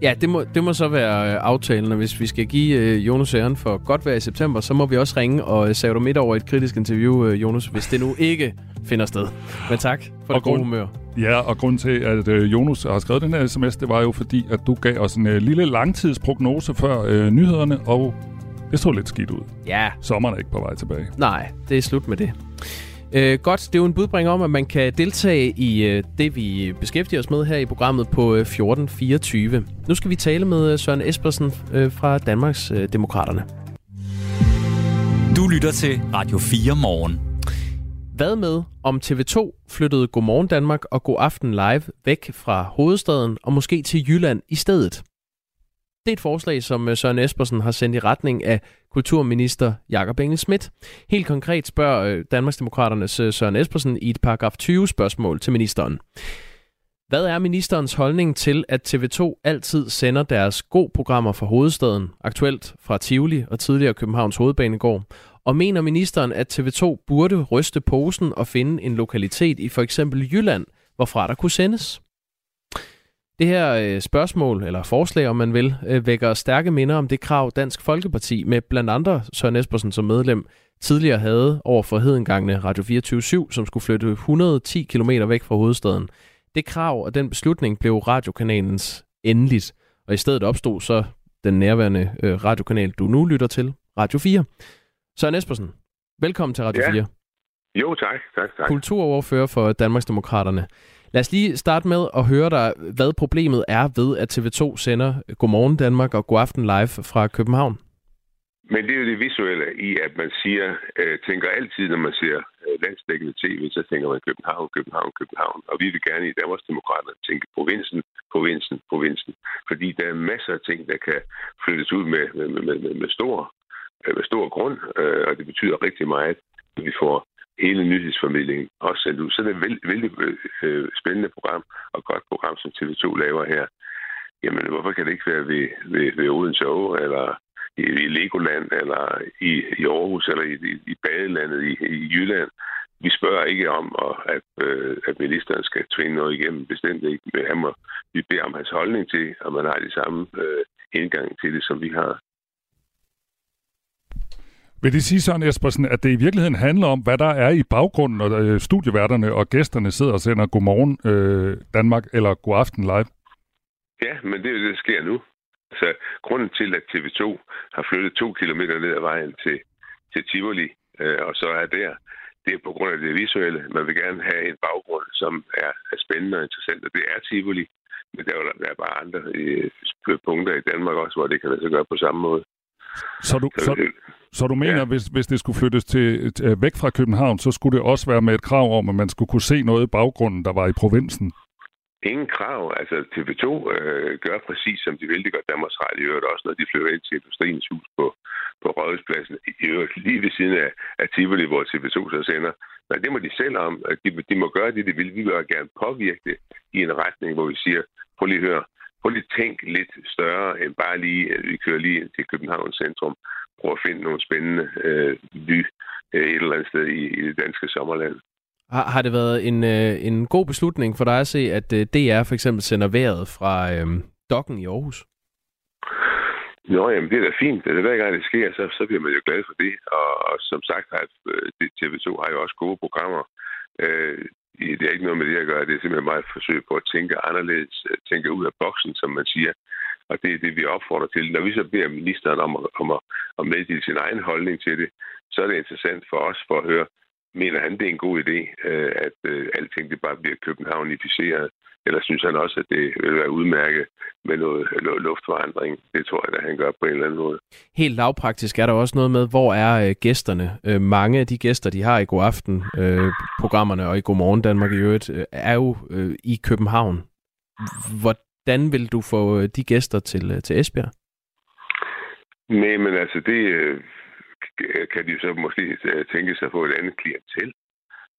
Ja, det må, det må så være øh, aftalen, og hvis vi skal give øh, Jonas æren for godt vejr i september, så må vi også ringe og øh, save dig midt over et kritisk interview, øh, Jonas, hvis det nu ikke finder sted. Men tak for og det gode humør. Ja, og grund til, at øh, Jonas har skrevet den her sms, det var jo fordi, at du gav os en øh, lille langtidsprognose før øh, nyhederne, og det så lidt skidt ud. Ja. Sommeren er ikke på vej tilbage. Nej, det er slut med det. Øh, godt, det er jo en budbring om, at man kan deltage i øh, det, vi beskæftiger os med her i programmet på øh, 1424. Nu skal vi tale med øh, Søren Espersen øh, fra Danmarks øh, Demokraterne. Du lytter til Radio 4 morgen. Hvad med, om TV2 flyttede Godmorgen Danmark og God Aften Live væk fra hovedstaden og måske til Jylland i stedet? Det er et forslag, som øh, Søren Espersen har sendt i retning af kulturminister Jakob Engel Schmidt. Helt konkret spørger øh, Danmarksdemokraternes øh, Søren Espersen i et paragraf 20 spørgsmål til ministeren. Hvad er ministerens holdning til, at TV2 altid sender deres god programmer fra hovedstaden, aktuelt fra Tivoli og tidligere Københavns Hovedbanegård? Og mener ministeren, at TV2 burde ryste posen og finde en lokalitet i for eksempel Jylland, hvorfra der kunne sendes? Det her øh, spørgsmål, eller forslag om man vil, øh, vækker stærke minder om det krav Dansk Folkeparti med blandt andre Søren Espersen som medlem tidligere havde over for hedengangene Radio 24 som skulle flytte 110 km væk fra hovedstaden. Det krav og den beslutning blev radiokanalens endeligt, og i stedet opstod så den nærværende øh, radiokanal, du nu lytter til, Radio 4. Søren Espersen, velkommen til Radio Ja. 4. Jo, tak. tak, tak. Kulturoverfører for Danmarksdemokraterne. Lad os lige starte med at høre dig, hvad problemet er ved, at TV2 sender øh, Godmorgen Danmark og Godaften Live fra København. Men det er jo det visuelle i, at man siger, øh, tænker altid, når man ser øh, landsdækkende tv, så tænker man København, København, København. Og vi vil gerne i Danmarksdemokraterne tænke provinsen, provinsen, provinsen. Fordi der er masser af ting, der kan flyttes ud med, med, med, med, med, stor, øh, med stor grund, øh, og det betyder rigtig meget, at vi får hele nyhedsformidlingen også sendt ud. Så det er et vældig, vældig øh, spændende program, og godt program, som TV2 laver her. Jamen, hvorfor kan det ikke være ved, ved, ved Odense Å, eller i, i Legoland, eller i, i Aarhus, eller i, i, i badelandet i, i Jylland? Vi spørger ikke om, at, øh, at ministeren skal tvinge noget igennem, bestemt ikke. Men han må, vi beder om hans holdning til, at man har de samme øh, indgang til det, som vi har. Vil det sige, Søren Espersen, at det i virkeligheden handler om, hvad der er i baggrunden, når øh, studieværterne og gæsterne sidder og sender Godmorgen øh, Danmark eller God Aften Live? Ja, men det er jo det, der sker nu. Så grunden til, at TV2 har flyttet to kilometer ned ad vejen til, til Tivoli, øh, og så er der, det er på grund af det visuelle. Man vil gerne have en baggrund, som er, er spændende og interessant, og det er Tivoli. Men der er, der er bare andre øh, punkter i Danmark også, hvor det kan lade sig gøre på samme måde. Så du, så, så du mener, ja. hvis, hvis det skulle flyttes til, til, væk fra København, så skulle det også være med et krav om, at man skulle kunne se noget i baggrunden, der var i provinsen? Ingen krav. Altså TV2 øh, gør præcis, som de vil. Det gør Danmarks Radio i øvrigt også, når de flytter ind til Industriens Hus på, på Rådhuspladsen. I øvrigt lige ved siden af, af Tivoli, hvor TV2 så sender. Men det må de selv om. De, de må gøre det, de vil. Vi vil gerne påvirke det i en retning, hvor vi siger, prøv lige at høre, prøv lige at tænke lidt større end bare lige, at vi kører lige til Københavns centrum. Prøv at finde nogle spændende øh, by øh, et eller andet sted i, i det danske sommerland. Har, har det været en, øh, en god beslutning for dig at se, at øh, DR for eksempel sender vejret fra øh, dokken i Aarhus? Nå, jamen det er da fint. Det er hver gang det sker, så, så bliver man jo glad for det. Og, og som sagt, har øh, TV2 har jo også gode programmer. Øh, det er ikke noget med det at gøre. Det er simpelthen meget et forsøg på at tænke anderledes, tænke ud af boksen, som man siger. Og det er det, vi opfordrer til. Når vi så beder ministeren om at, om at, at meddele sin egen holdning til det, så er det interessant for os for at høre, mener han, det er en god idé, øh, at øh, alting det bare bliver københavnificeret? Eller synes han også, at det vil være udmærket med noget luftforandring? Det tror jeg, at han gør på en eller anden måde. Helt lavpraktisk er der også noget med, hvor er øh, gæsterne? Øh, mange af de gæster, de har i God Aften øh, programmerne og i God Morgen Danmark i øvrigt, øh, er jo øh, i København. Hvordan vil du få de gæster til, øh, til Esbjerg? Nej, men altså det øh, kan de så måske tænke sig at få et andet klientel.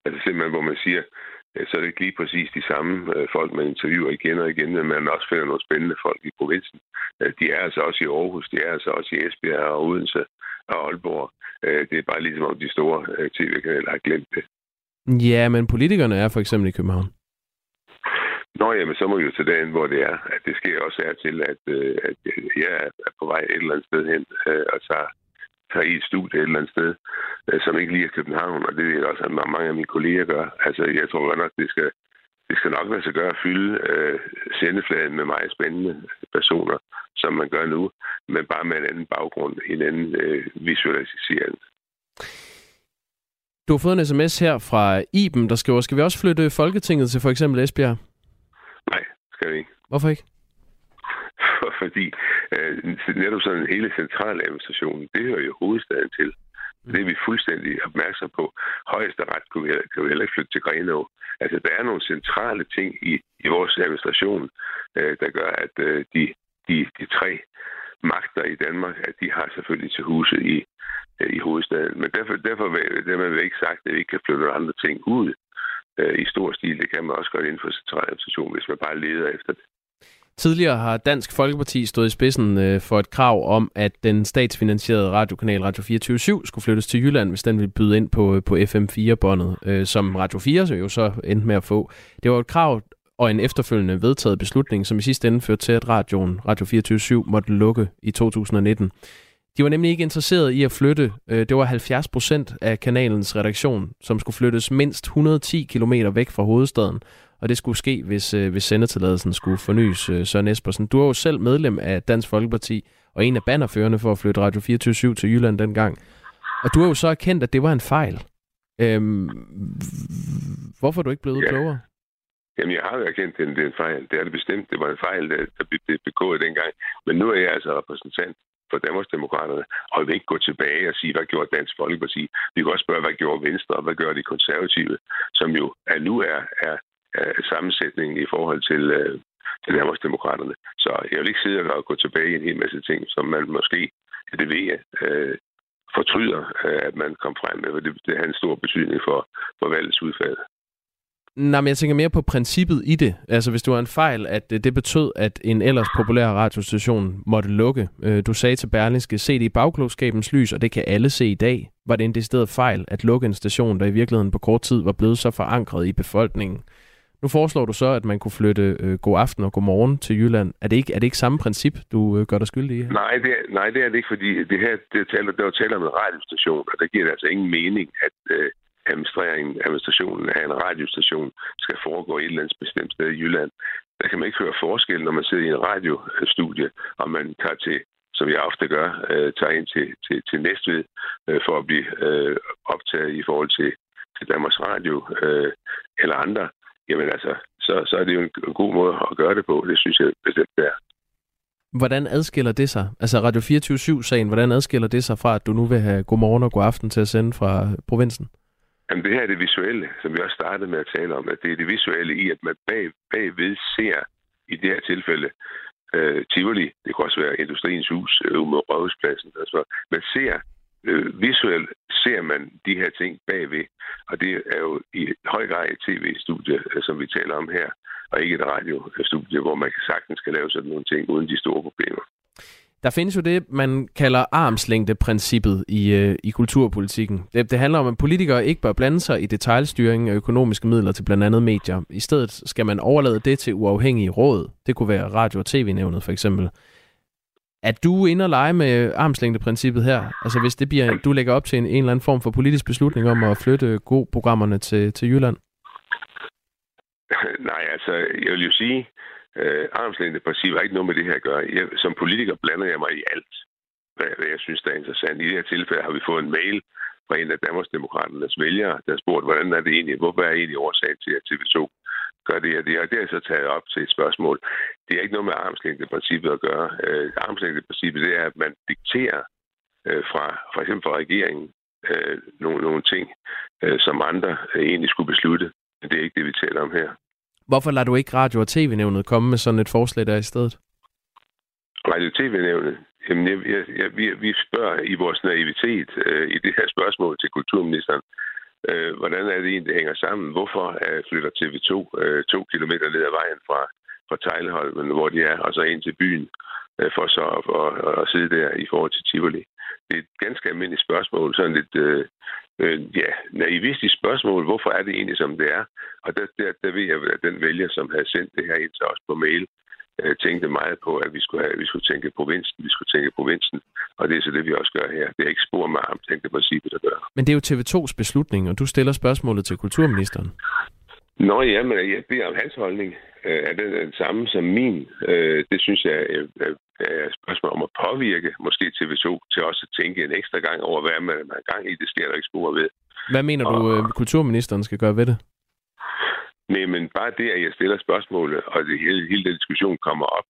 Altså simpelthen, hvor man siger, så er det ikke lige præcis de samme folk, man interviewer igen og igen, men man også finder nogle spændende folk i provinsen. De er altså også i Aarhus, de er altså også i Esbjerg og Odense og Aalborg. Det er bare ligesom om de store tv-kanaler har glemt det. Ja, men politikerne er for eksempel i København. Nå, jamen, så må vi jo tage dagen, hvor det er. At det sker også er til, at, øh, at jeg er på vej et eller andet sted hen, øh, og tager, tager i et studie et eller andet sted, øh, som ikke lige er København, og det er også, at mange af mine kolleger gør. Altså, jeg tror godt nok, det skal, det skal nok være så gøre at fylde øh, sendefladen med meget spændende personer, som man gør nu, men bare med en anden baggrund, en anden øh, visualisering. Du har fået en sms her fra Iben, der skriver, skal vi også flytte Folketinget til for eksempel Esbjerg? Nej, skal vi ikke. Hvorfor ikke? Fordi øh, netop sådan hele centraladministrationen, det hører jo hovedstaden til. Mm. Det er vi fuldstændig opmærksom på. Højesteret kan vi, kan vi heller ikke flytte til Grenå. Altså, der er nogle centrale ting i, i vores administration, øh, der gør, at øh, de, de, de tre magter i Danmark, at de har selvfølgelig til huse i, øh, i hovedstaden. Men derfor, derfor det man ikke sagt, at vi ikke kan flytte andre ting ud øh, i stor stil. Det kan man også gøre inden for centraladministration, hvis man bare leder efter det. Tidligere har Dansk Folkeparti stået i spidsen øh, for et krav om, at den statsfinansierede radiokanal Radio 24 skulle flyttes til Jylland, hvis den ville byde ind på, øh, på FM4-båndet, øh, som Radio 4 så jo så endte med at få. Det var et krav og en efterfølgende vedtaget beslutning, som i sidste ende førte til, at radioen Radio 24 måtte lukke i 2019. De var nemlig ikke interesseret i at flytte. Øh, det var 70 procent af kanalens redaktion, som skulle flyttes mindst 110 km væk fra hovedstaden. Og det skulle ske, hvis, øh, hvis sendetilladelsen skulle fornyes. Øh, Søren Espersen, du er jo selv medlem af Dansk Folkeparti, og en af bannerførende for at flytte Radio 24 til Jylland dengang. Og du har jo så erkendt, at det var en fejl. Øhm, hvorfor er du ikke blevet ja. klogere? Jamen, jeg har jo erkendt, at det er en fejl. Det er det bestemt. Det var en fejl, der blev begået dengang. Men nu er jeg altså repræsentant for Danmarksdemokraterne, og vi vil ikke gå tilbage og sige, hvad gjorde Dansk Folkeparti. Vi kan også spørge, hvad gjorde Venstre, og hvad gør de konservative, som jo er, nu er, er, Øh, sammensætningen i forhold til, øh, til Danmarksdemokraterne. Så jeg vil ikke sidde og gå tilbage i en hel masse ting, som man måske, det ved jeg, øh, fortryder, øh, at man kom frem med, for det, det har en stor betydning for, for valgets udfald. Nej, men jeg tænker mere på princippet i det. Altså, hvis det var en fejl, at øh, det betød, at en ellers populær radiostation måtte lukke. Øh, du sagde til Berlingske, se det i bagklogskabens lys, og det kan alle se i dag. Var det en decideret fejl at lukke en station, der i virkeligheden på kort tid var blevet så forankret i befolkningen? Nu foreslår du så, at man kunne flytte øh, god aften og god morgen til Jylland. Er det ikke, er det ikke samme princip, du øh, gør dig skyldig i her? Nej, det er, nej, det er det ikke, fordi det her det taler, der taler om en radiostation, og der giver det altså ingen mening, at, øh, administreringen, administrationen af en radiostation skal foregå i et eller andet bestemt sted i Jylland. Der kan man ikke høre forskel, når man sidder i en radiostudie, og man tager til som jeg ofte gør, øh, tager ind til, til, til Næstved øh, for at blive øh, optaget i forhold til, til Danmarks Radio øh, eller andre, jamen altså, så, så er det jo en, en god måde at gøre det på. Det synes jeg bestemt, det er. Hvordan adskiller det sig? Altså Radio 24-7-sagen, hvordan adskiller det sig fra, at du nu vil have god morgen og god aften til at sende fra provinsen? Jamen, det her er det visuelle, som vi også startede med at tale om, at det er det visuelle i, at man bag, bagved ser i det her tilfælde øh, Tivoli, det kan også være Industriens Hus, øh, med Rådhuspladsen. Altså, man ser øh, visuelt ser man de her ting bagved, og det er jo i høj grad et tv-studie, øh, som vi taler om her, og ikke et radiostudie, hvor man sagtens kan lave sådan nogle ting uden de store problemer. Der findes jo det, man kalder armslængdeprincippet i, øh, i kulturpolitikken. Det, det handler om, at politikere ikke bør blande sig i detaljstyring af økonomiske midler til blandt andet medier. I stedet skal man overlade det til uafhængige råd. Det kunne være radio- og tv-nævnet for eksempel. Er du inde og lege med armslængdeprincippet her? Altså hvis det bliver, du lægger op til en, en eller anden form for politisk beslutning om at flytte god programmerne til, til Jylland? Nej, altså jeg vil jo sige, Øh, armslængdeprincippet har ikke noget med det her at gøre. Jeg, som politiker blander jeg mig i alt, hvad, hvad jeg synes, der er interessant. I det her tilfælde har vi fået en mail fra en af Danmarksdemokraternes vælgere, der spurgte, hvordan er det egentlig, hvorfor er egentlig årsagen til, at TV2 gør det og det, og det er så taget op til et spørgsmål. Det er ikke noget med armslængdeprincippet at gøre. Øh, armslængdeprincippet, det er, at man dikterer øh, fra for eksempel fra regeringen øh, nogle, nogle ting, øh, som andre øh, egentlig skulle beslutte. Men det er ikke det, vi taler om her. Hvorfor lader du ikke radio- og tv-nævnet komme med sådan et forslag der i stedet? Radio- og tv-nævnet? Jamen, jeg, jeg, jeg, vi, vi spørger i vores naivitet øh, i det her spørgsmål til kulturministeren, øh, hvordan er det egentlig, det hænger sammen? Hvorfor øh, flytter TV2 øh, to kilometer ned ad vejen fra, fra Tejleholmen, hvor de er, og så ind til byen, øh, for så at, at, at sidde der i forhold til Tivoli? det er et ganske almindeligt spørgsmål, sådan lidt, øh, øh, ja, naivistisk spørgsmål. Hvorfor er det egentlig, som det er? Og der, der, der ved jeg, at den vælger, som havde sendt det her ind til os på mail, øh, tænkte meget på, at vi skulle, have, vi skulle tænke provinsen, vi skulle tænke provinsen, og det er så det, vi også gør her. Det er ikke spor med tænkte princippet at gøre. Men det er jo TV2's beslutning, og du stiller spørgsmålet til kulturministeren. Nå ja, men jeg beder om hans holdning. Øh, er den den samme som min? Øh, det synes jeg er et spørgsmål om at påvirke måske TV2 til også at tænke en ekstra gang over, hvad man har gang i. Det sker der ikke spor ved. Hvad mener og... du, øh, kulturministeren skal gøre ved det? Nej, men bare det, at jeg stiller spørgsmålet, og det hele, hele den diskussion kommer op,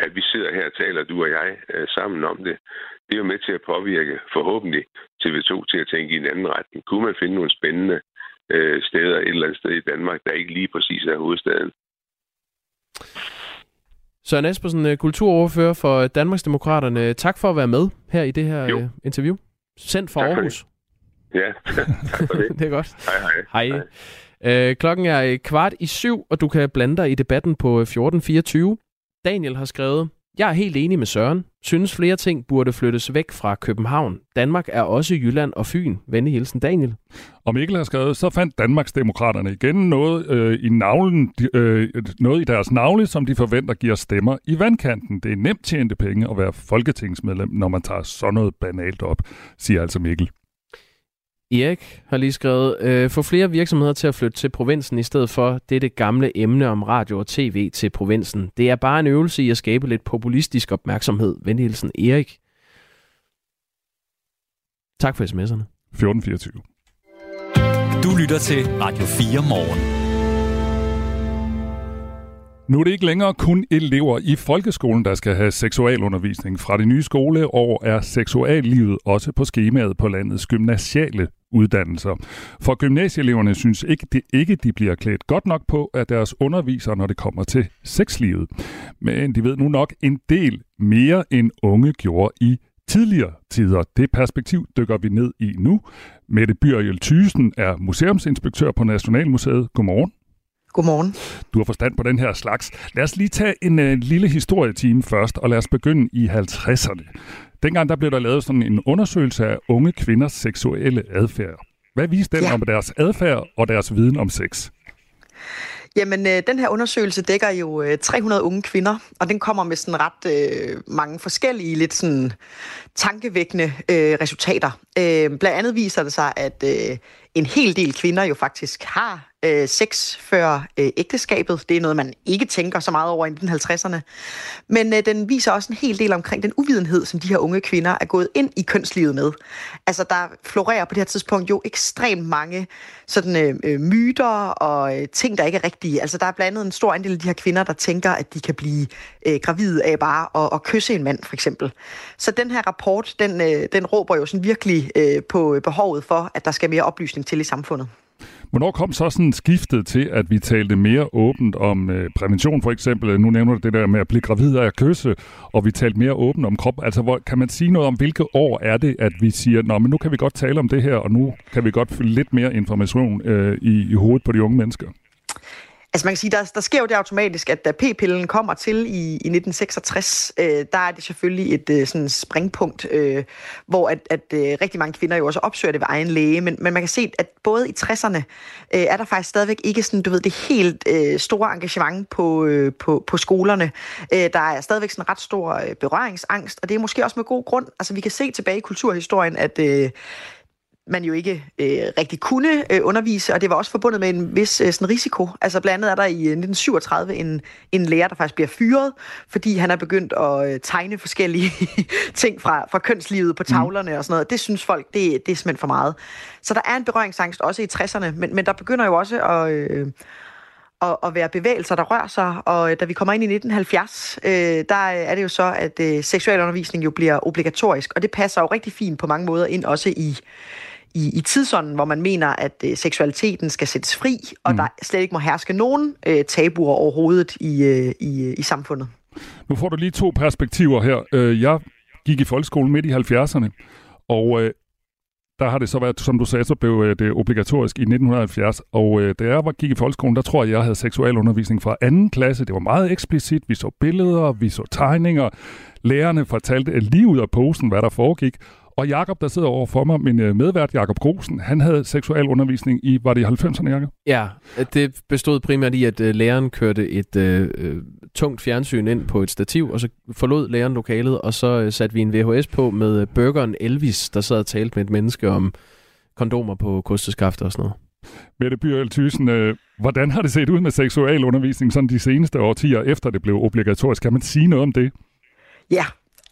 at vi sidder her og taler, du og jeg, sammen om det, det er jo med til at påvirke forhåbentlig TV2 til at tænke i en anden retning. Kunne man finde nogle spændende øh, steder et eller andet sted i Danmark, der ikke lige præcis er hovedstaden. Søren Espersen, øh, kulturordfører for Danmarksdemokraterne. Tak for at være med her i det her jo. Øh, interview. Sendt fra tak Aarhus. Ja, tak for det. det er godt. Hej, hej. hej. hej. Øh, klokken er øh, kvart i syv, og du kan blande dig i debatten på øh, 1424. Daniel har skrevet, jeg er helt enig med Søren. Synes flere ting burde flyttes væk fra København. Danmark er også Jylland og Fyn. Vende hilsen Daniel. Og Mikkel har skrevet, så fandt Danmarksdemokraterne igen noget, øh, i navlen, øh, noget i deres navle, som de forventer giver stemmer i vandkanten. Det er nemt tjente penge at være folketingsmedlem, når man tager sådan noget banalt op, siger altså Mikkel. Erik har lige skrevet, øh, få flere virksomheder til at flytte til provinsen i stedet for dette gamle emne om radio og tv til provinsen. Det er bare en øvelse i at skabe lidt populistisk opmærksomhed. Venhilsen Erik. Tak for sms'erne. 1424. Du lytter til Radio 4 morgen. Nu er det ikke længere kun elever i folkeskolen, der skal have seksualundervisning. Fra det nye skoleår er seksuallivet også på skemaet på landets gymnasiale uddannelser. For gymnasieeleverne synes ikke, det ikke, de bliver klædt godt nok på af deres undervisere, når det kommer til sexlivet. Men de ved nu nok en del mere end unge gjorde i tidligere tider. Det perspektiv dykker vi ned i nu. Mette Byrjel Thysen er museumsinspektør på Nationalmuseet. Godmorgen. Godmorgen. Du har forstand på den her slags. Lad os lige tage en uh, lille historietime først, og lad os begynde i 50'erne. Dengang der blev der lavet sådan en undersøgelse af unge kvinders seksuelle adfærd. Hvad viste den ja. om deres adfærd og deres viden om sex? Jamen, øh, den her undersøgelse dækker jo øh, 300 unge kvinder, og den kommer med sådan ret øh, mange forskellige, lidt sådan tankevækkende øh, resultater. Øh, blandt andet viser det sig, at øh, en hel del kvinder jo faktisk har øh, sex før øh, ægteskabet. Det er noget, man ikke tænker så meget over i 1950'erne. Men øh, den viser også en hel del omkring den uvidenhed, som de her unge kvinder er gået ind i kønslivet med. Altså, der florerer på det her tidspunkt jo ekstremt mange sådan øh, øh, myter og øh, ting, der ikke er rigtige. Altså, der er blandt andet en stor andel af de her kvinder, der tænker, at de kan blive øh, gravide af bare at, at kysse en mand, for eksempel. Så den her rapport, den, øh, den råber jo sådan virkelig øh, på behovet for, at der skal mere oplysning til i samfundet. Hvornår kom så sådan skiftet til, at vi talte mere åbent om øh, prævention for eksempel? Nu nævner du det der med at blive gravid af at kysse, og vi talte mere åbent om krop. Altså, hvor, kan man sige noget om, hvilke år er det, at vi siger, Nå, men nu kan vi godt tale om det her, og nu kan vi godt fylde lidt mere information øh, i, i hovedet på de unge mennesker? Altså man kan sige, der, der sker jo det automatisk, at da p-pillen kommer til i, i 1966, øh, der er det selvfølgelig et øh, sådan springpunkt, øh, hvor at, at øh, rigtig mange kvinder jo også opsøger det ved egen læge, men, men man kan se, at både i 60'erne øh, er der faktisk stadigvæk ikke sådan, du ved, det helt øh, store engagement på, øh, på, på skolerne. Øh, der er stadigvæk sådan ret stor øh, berøringsangst, og det er måske også med god grund. Altså vi kan se tilbage i kulturhistorien, at øh, man jo ikke øh, rigtig kunne øh, undervise, og det var også forbundet med en vis øh, sådan risiko. Altså blandt andet er der i 1937 øh, en, en lærer, der faktisk bliver fyret, fordi han er begyndt at øh, tegne forskellige ting fra, fra kønslivet på mm. tavlerne mm. og sådan noget. Det synes folk, det, det er simpelthen for meget. Så der er en berøringsangst også i 60'erne, men, men der begynder jo også at... Øh, at, at være bevægelser, der rører sig. Og øh, da vi kommer ind i 1970, øh, der er det jo så, at øh, seksualundervisning jo bliver obligatorisk, og det passer jo rigtig fint på mange måder ind også i i, i tidsånden, hvor man mener, at øh, seksualiteten skal sættes fri, og mm. der slet ikke må herske nogen øh, tabuer overhovedet i, øh, i, øh, i samfundet. Nu får du lige to perspektiver her. Øh, jeg gik i folkeskolen midt i 70'erne, og øh, der har det så været, som du sagde, så blev det obligatorisk i 1970. Og øh, da jeg var, gik i folkeskolen, der tror jeg, jeg havde seksualundervisning fra anden klasse. Det var meget eksplicit. Vi så billeder, vi så tegninger. Lærerne fortalte lige ud af posen, hvad der foregik. Og Jakob, der sidder over for mig, min øh, medvært Jakob Grosen, han havde seksualundervisning i, var det i 90'erne, Jakob? Ja, det bestod primært i, at øh, læreren kørte et øh, øh, tungt fjernsyn ind på et stativ, og så forlod læreren lokalet, og så satte vi en VHS på med burgeren Elvis, der sad og talte med et menneske om kondomer på kosteskafter og sådan noget. Mette Byrel Thyssen, øh, hvordan har det set ud med seksualundervisning sådan de seneste årtier, efter det blev obligatorisk? Kan man sige noget om det? Ja,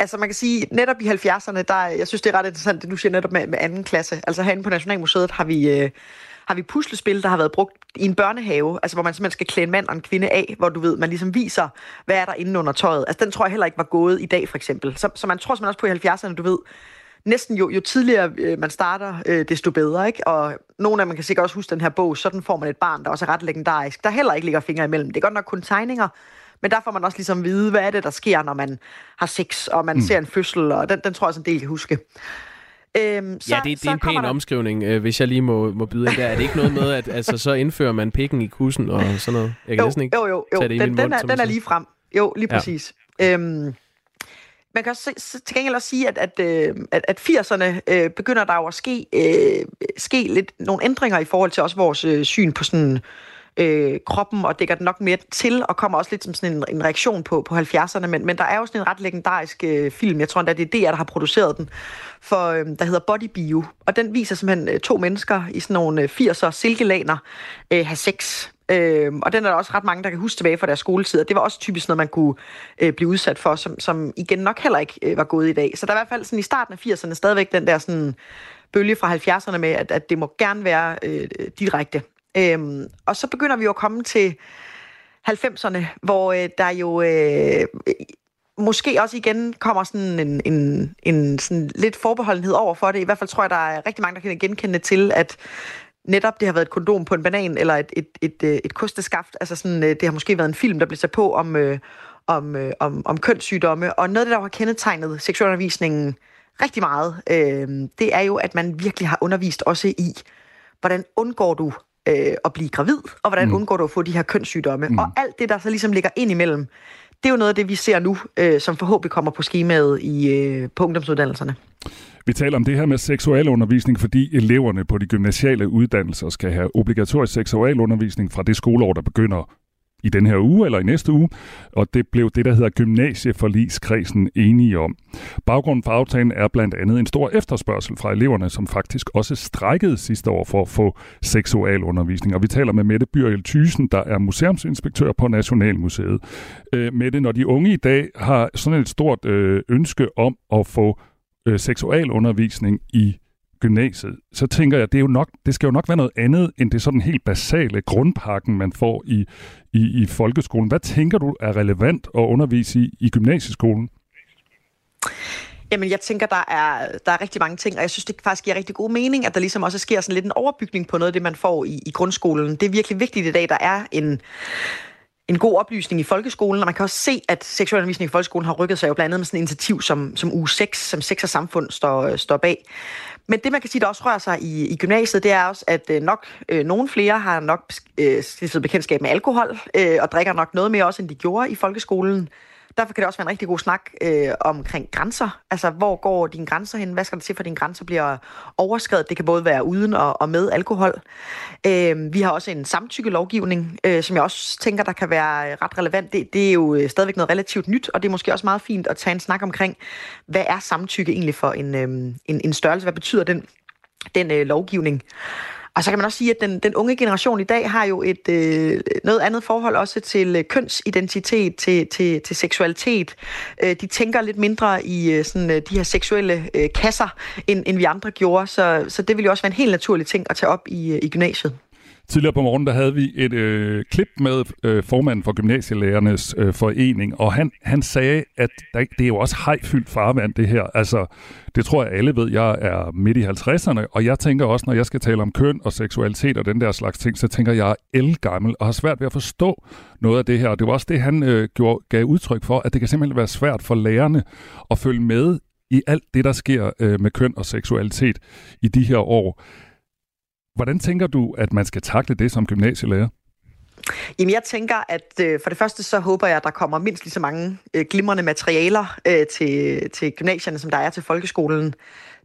altså man kan sige, netop i 70'erne, der, jeg synes, det er ret interessant, det du siger netop med, med anden klasse. Altså herinde på Nationalmuseet har vi, øh, har vi puslespil, der har været brugt i en børnehave, altså hvor man simpelthen skal klæde en mand og en kvinde af, hvor du ved, man ligesom viser, hvad er der inde under tøjet. Altså den tror jeg heller ikke var gået i dag, for eksempel. Så, så man tror simpelthen også på i 70'erne, du ved, næsten jo, jo tidligere øh, man starter, øh, desto bedre, ikke? Og nogle af man kan sikkert også huske den her bog, sådan får man et barn, der også er ret legendarisk, der heller ikke ligger fingre imellem. Det er godt nok kun tegninger, men der får man også ligesom vide, hvad er det, der sker, når man har sex, og man mm. ser en fødsel, og den, den tror jeg også en del kan huske. Øhm, så, ja, det, det er en pæn der... omskrivning, øh, hvis jeg lige må, må byde ind der. Er det ikke noget med, at altså, så indfører man pikken i kussen og sådan noget? Jeg kan jo, næsten ikke jo, jo, jo. tage det i den, min den, mund, er, den er lige frem. Jo, lige præcis. Ja. Øhm, man kan også se, til gengæld også sige, at, at, øh, at, at 80'erne øh, begynder der jo at ske, øh, ske lidt nogle ændringer i forhold til også vores øh, syn på sådan øh, kroppen, og dækker den nok mere til, og kommer også lidt som sådan en, en reaktion på, på 70'erne, men, men der er jo sådan en ret legendarisk øh, film, jeg tror endda, det er DR, der har produceret den, for, øh, der hedder Body Bio, og den viser simpelthen øh, to mennesker i sådan nogle øh, 80'er silkelaner øh, have sex, Øh, og den er der også ret mange, der kan huske tilbage fra deres skoletid. Og det var også typisk noget, man kunne øh, blive udsat for, som, som igen nok heller ikke øh, var gået i dag. Så der er i hvert fald sådan i starten af 80'erne stadigvæk den der sådan bølge fra 70'erne med, at, at det må gerne være øh, direkte. Øhm, og så begynder vi jo at komme til 90'erne, hvor øh, der jo øh, måske også igen kommer sådan en, en, en sådan lidt forbeholdenhed over for det. I hvert fald tror jeg, der er rigtig mange, der kan genkende til, at netop det har været et kondom på en banan, eller et, et, et, et, et kosteskaft. Altså sådan, øh, det har måske været en film, der blev sat på om, øh, om, øh, om, om kønssygdomme. Og noget af det, der har kendetegnet seksualundervisningen rigtig meget, øh, det er jo, at man virkelig har undervist også i, hvordan undgår du øh, at blive gravid, og hvordan mm. undgår du at få de her kønssygdomme. Mm. Og alt det, der så ligesom ligger ind imellem, det er jo noget af det, vi ser nu, øh, som forhåbentlig kommer på skemaet i, øh, på ungdomsuddannelserne. Vi taler om det her med seksualundervisning, fordi eleverne på de gymnasiale uddannelser skal have obligatorisk seksualundervisning fra det skoleår, der begynder i den her uge eller i næste uge, og det blev det, der hedder gymnasieforligskredsen enige om. Baggrunden for aftalen er blandt andet en stor efterspørgsel fra eleverne, som faktisk også strækkede sidste år for at få seksualundervisning. Og vi taler med Mette Byrjel Thysen, der er museumsinspektør på Nationalmuseet. Øh, Mette, når de unge i dag har sådan et stort øh, ønske om at få øh, seksualundervisning i gymnasiet, så tænker jeg, det, er jo nok, det skal jo nok være noget andet end det sådan helt basale grundpakken, man får i, i, i folkeskolen. Hvad tænker du er relevant at undervise i i gymnasieskolen? Jamen, jeg tænker, der er, der er rigtig mange ting, og jeg synes, det faktisk giver rigtig god mening, at der ligesom også sker sådan lidt en overbygning på noget af det, man får i, i grundskolen. Det er virkelig vigtigt i dag, der er en en god oplysning i folkeskolen, og man kan også se, at seksualundervisning i folkeskolen har rykket sig jo blandt andet med sådan et initiativ som, som U6, som Sex og Samfund står, står bag. Men det, man kan sige, der også rører sig i, i gymnasiet, det er også, at øh, nok øh, nogle flere har nok øh, bekendtskab med alkohol, øh, og drikker nok noget mere også, end de gjorde i folkeskolen. Derfor kan det også være en rigtig god snak øh, omkring grænser. Altså, hvor går dine grænser hen? Hvad skal der til, for at dine grænser bliver overskrevet? Det kan både være uden og, og med alkohol. Øh, vi har også en samtykkelovgivning, øh, som jeg også tænker, der kan være øh, ret relevant. Det, det er jo øh, stadigvæk noget relativt nyt, og det er måske også meget fint at tage en snak omkring, hvad er samtykke egentlig for en, øh, en, en størrelse? Hvad betyder den, den øh, lovgivning? Og så kan man også sige, at den, den unge generation i dag har jo et øh, noget andet forhold også til øh, kønsidentitet, til, til, til seksualitet. Øh, de tænker lidt mindre i øh, sådan, øh, de her seksuelle øh, kasser, end, end vi andre gjorde. Så, så det vil jo også være en helt naturlig ting at tage op i, øh, i gymnasiet. Tidligere på morgenen, der havde vi et øh, klip med øh, formanden for Gymnasielærernes øh, forening, og han, han sagde, at der, det er jo også hejfyldt farvand, det her. Altså, det tror jeg alle ved, jeg er midt i 50'erne, og jeg tænker også, når jeg skal tale om køn og seksualitet og den der slags ting, så tænker jeg, jeg er elgammel og har svært ved at forstå noget af det her. Og det var også det, han øh, gjorde, gav udtryk for, at det kan simpelthen være svært for lærerne at følge med i alt det, der sker øh, med køn og seksualitet i de her år. Hvordan tænker du, at man skal takle det som gymnasielærer? Jamen, jeg tænker, at øh, for det første så håber jeg, at der kommer mindst lige så mange øh, glimrende materialer øh, til, til gymnasierne, som der er til folkeskolen.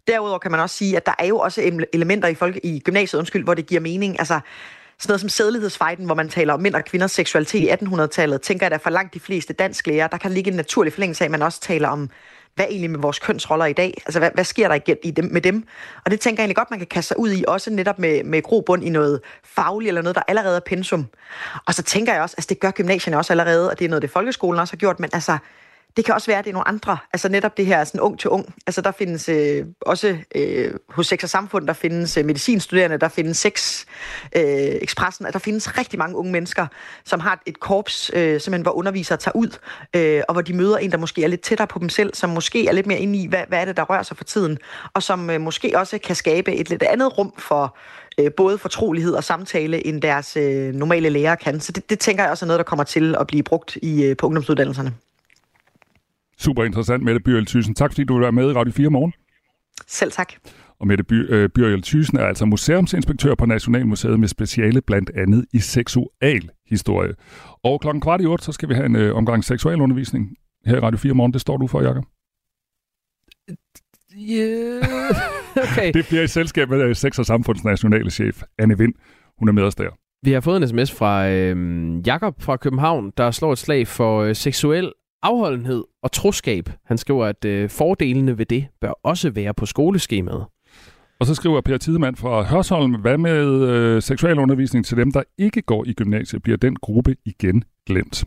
Derudover kan man også sige, at der er jo også elementer i, folk, i gymnasiet, undskyld, hvor det giver mening. Altså, sådan noget som sædelighedsfejden, hvor man taler om mænd og kvinders seksualitet i 1800-tallet, tænker jeg, at for langt de fleste dansklærer, der kan ligge en naturlig forlængelse af, at man også taler om hvad egentlig med vores kønsroller i dag? Altså, hvad, hvad sker der igen i dem, med dem? Og det tænker jeg egentlig godt, man kan kaste sig ud i, også netop med, med grobund i noget fagligt, eller noget, der allerede er pensum. Og så tænker jeg også, altså det gør gymnasierne også allerede, og det er noget, det folkeskolen også har gjort, men altså, det kan også være, at det er nogle andre. Altså netop det her sådan ung til ung. Altså der findes øh, også øh, hos Sex og Samfund, der findes øh, medicinstuderende, der findes Sex øh, Expressen, altså der findes rigtig mange unge mennesker, som har et korps, øh, simpelthen hvor undervisere tager ud, øh, og hvor de møder en, der måske er lidt tættere på dem selv, som måske er lidt mere inde i, hvad, hvad er det, der rører sig for tiden, og som øh, måske også kan skabe et lidt andet rum for øh, både fortrolighed og samtale, end deres øh, normale lærere kan. Så det, det tænker jeg også er noget, der kommer til at blive brugt i, øh, på ungdomsuddannelserne. Super interessant, Mette Byrjel Thyssen. Tak fordi du vil være med i Radio 4 morgen. Selv tak. Og Mette By, øh, Byrjel Thyssen er altså museumsinspektør på Nationalmuseet med speciale blandt andet i seksual historie. Og klokken kvart i otte, så skal vi have en øh, omgang seksualundervisning her i Radio 4 morgen. Det står du for, Jakob. Yeah. okay. det bliver i selskab med øh, Sex- og Samfunds nationale chef, Anne Vind. Hun er med os der. Vi har fået en sms fra øh, Jakob fra København, der slår et slag for øh, seksuel afholdenhed og troskab. Han skriver, at øh, fordelene ved det bør også være på skoleskemaet. Og så skriver Per Tidemann fra Hørsholm, hvad med øh, seksualundervisning til dem, der ikke går i gymnasiet? Bliver den gruppe igen glemt?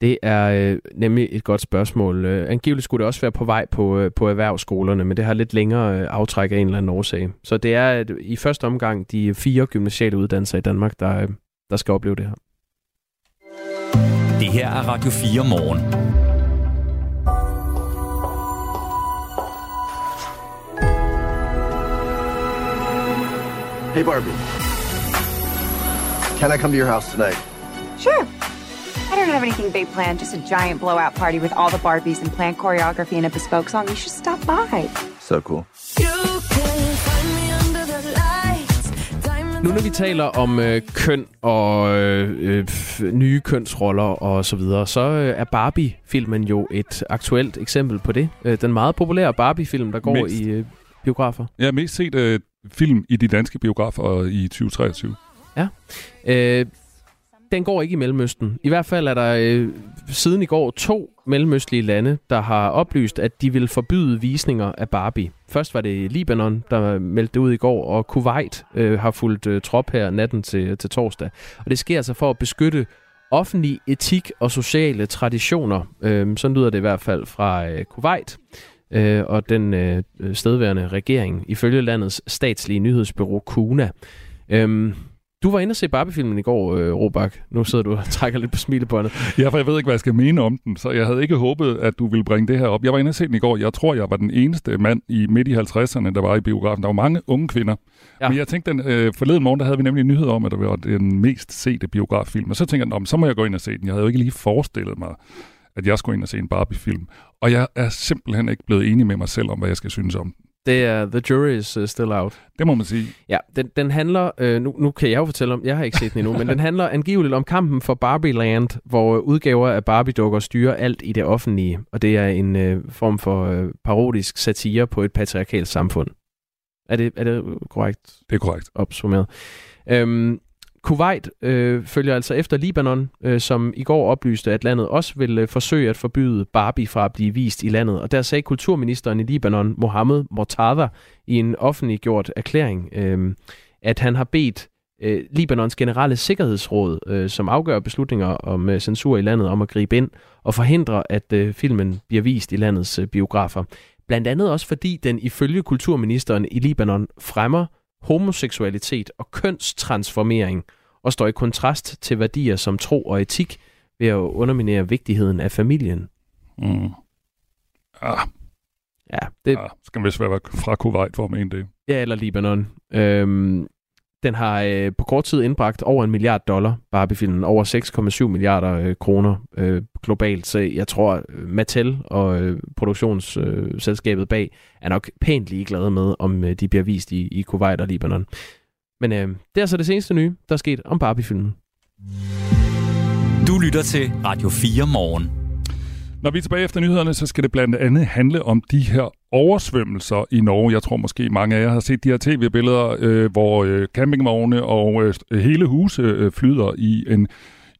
Det er øh, nemlig et godt spørgsmål. Øh, angiveligt skulle det også være på vej på, øh, på erhvervsskolerne, men det har lidt længere øh, aftræk af en eller anden årsag. Så det er at i første omgang de fire gymnasiale uddannelser i Danmark, der, øh, der skal opleve det her. Det her er Radio 4 morgen. Hey Barbie. Can I come to your house tonight? Sure. I don't have anything big planned, just a giant blowout party with all the Barbies and planned choreography and a bespoke song. You should stop by. So cool. Nu når vi taler om øh, køn og øh, øh, nye kønsroller og så videre, så øh, er Barbie-filmen jo et aktuelt eksempel på det. Øh, den meget populære Barbie-film, der går mest, i øh, biografer. Ja, mest set øh, film i de danske biografer i 2023. Ja. Øh, den går ikke i Mellemøsten. I hvert fald er der øh, siden i går to mellemøstlige lande, der har oplyst, at de vil forbyde visninger af Barbie. Først var det Libanon, der meldte det ud i går, og Kuwait øh, har fulgt øh, trop her natten til, til torsdag. Og det sker altså for at beskytte offentlig etik og sociale traditioner. Øh, sådan lyder det i hvert fald fra øh, Kuwait øh, og den øh, stedværende regering, ifølge landets statslige nyhedsbyrå KUNA. Øh, du var inde og se Barbie-filmen i går, øh, Robak. Nu sidder du og trækker lidt på smilebåndet. Ja, for jeg ved ikke, hvad jeg skal mene om den, så jeg havde ikke håbet, at du ville bringe det her op. Jeg var inde og se den i går. Jeg tror, jeg var den eneste mand i midt i 50'erne, der var i biografen. Der var mange unge kvinder. Ja. Men jeg tænkte, den, øh, forleden morgen, der havde vi nemlig en nyhed om, at det var den mest sete biograffilm. Og så tænkte jeg, så må jeg gå ind og se den. Jeg havde jo ikke lige forestillet mig, at jeg skulle ind og se en Barbie-film. Og jeg er simpelthen ikke blevet enig med mig selv om, hvad jeg skal synes om den. Det er The Jury is uh, Still Out. Det må man sige. Ja, den, den handler, øh, nu, nu kan jeg jo fortælle om, jeg har ikke set den endnu, men den handler angiveligt om kampen for Barbie Land, hvor udgaver af Barbie-dukker styrer alt i det offentlige, og det er en øh, form for øh, parodisk satire på et patriarkalt samfund. Er det, er det korrekt? Det er korrekt. Opsummeret. Øhm, Kuwait øh, følger altså efter Libanon, øh, som i går oplyste, at landet også vil øh, forsøge at forbyde Barbie fra at blive vist i landet. Og der sagde kulturministeren i Libanon, Mohammed Mortada, i en offentliggjort erklæring, øh, at han har bedt øh, Libanons generelle sikkerhedsråd, øh, som afgør beslutninger om øh, censur i landet, om at gribe ind og forhindre, at øh, filmen bliver vist i landets øh, biografer. Blandt andet også fordi den ifølge kulturministeren i Libanon fremmer homoseksualitet og kønstransformering og står i kontrast til værdier som tro og etik ved at underminere vigtigheden af familien. Mm. Ja. Ja, det... Ja, skal vist være fra Kuwait, for at mene det. Ja, eller Libanon. Øhm, den har øh, på kort tid indbragt over en milliard dollar, Barbie-filmen, over 6,7 milliarder øh, kroner øh, globalt. Så jeg tror, øh, Mattel og øh, produktionsselskabet øh, bag er nok pænt ligeglade med, om øh, de bliver vist i, i Kuwait og Libanon. Men øh, det er så det seneste nye, der er sket om Barbie-filmen. Du lytter til Radio 4 morgen. Når vi er tilbage efter nyhederne, så skal det blandt andet handle om de her oversvømmelser i Norge. Jeg tror måske mange af jer har set de her tv-billeder, øh, hvor øh, campingvogne og øh, hele huse øh, flyder i en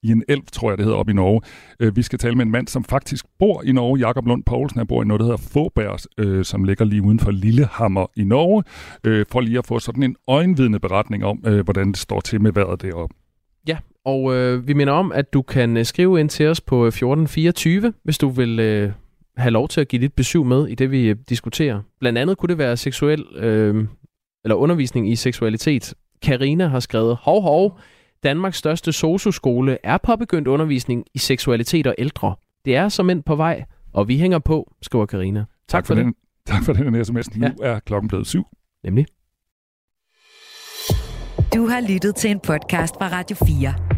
i en elv, tror jeg det hedder, op i Norge. Øh, vi skal tale med en mand, som faktisk bor i Norge. Jakob Lund Poulsen, han bor i noget, der hedder Fåberg, øh, som ligger lige uden for Lillehammer i Norge, øh, for lige at få sådan en øjenvidende beretning om, øh, hvordan det står til med vejret deroppe. Og øh, vi minder om, at du kan øh, skrive ind til os på 1424, hvis du vil øh, have lov til at give dit besøg med i det, vi øh, diskuterer. Blandt andet kunne det være seksuel øh, eller undervisning i seksualitet. Karina har skrevet, hov hov, Danmarks største sosu-skole er påbegyndt undervisning i seksualitet og ældre. Det er som end på vej, og vi hænger på, skriver Karina. Tak, tak for, for den. Tak for den sms. Nu ja. er klokken blevet syv. Nemlig. Du har lyttet til en podcast fra Radio 4.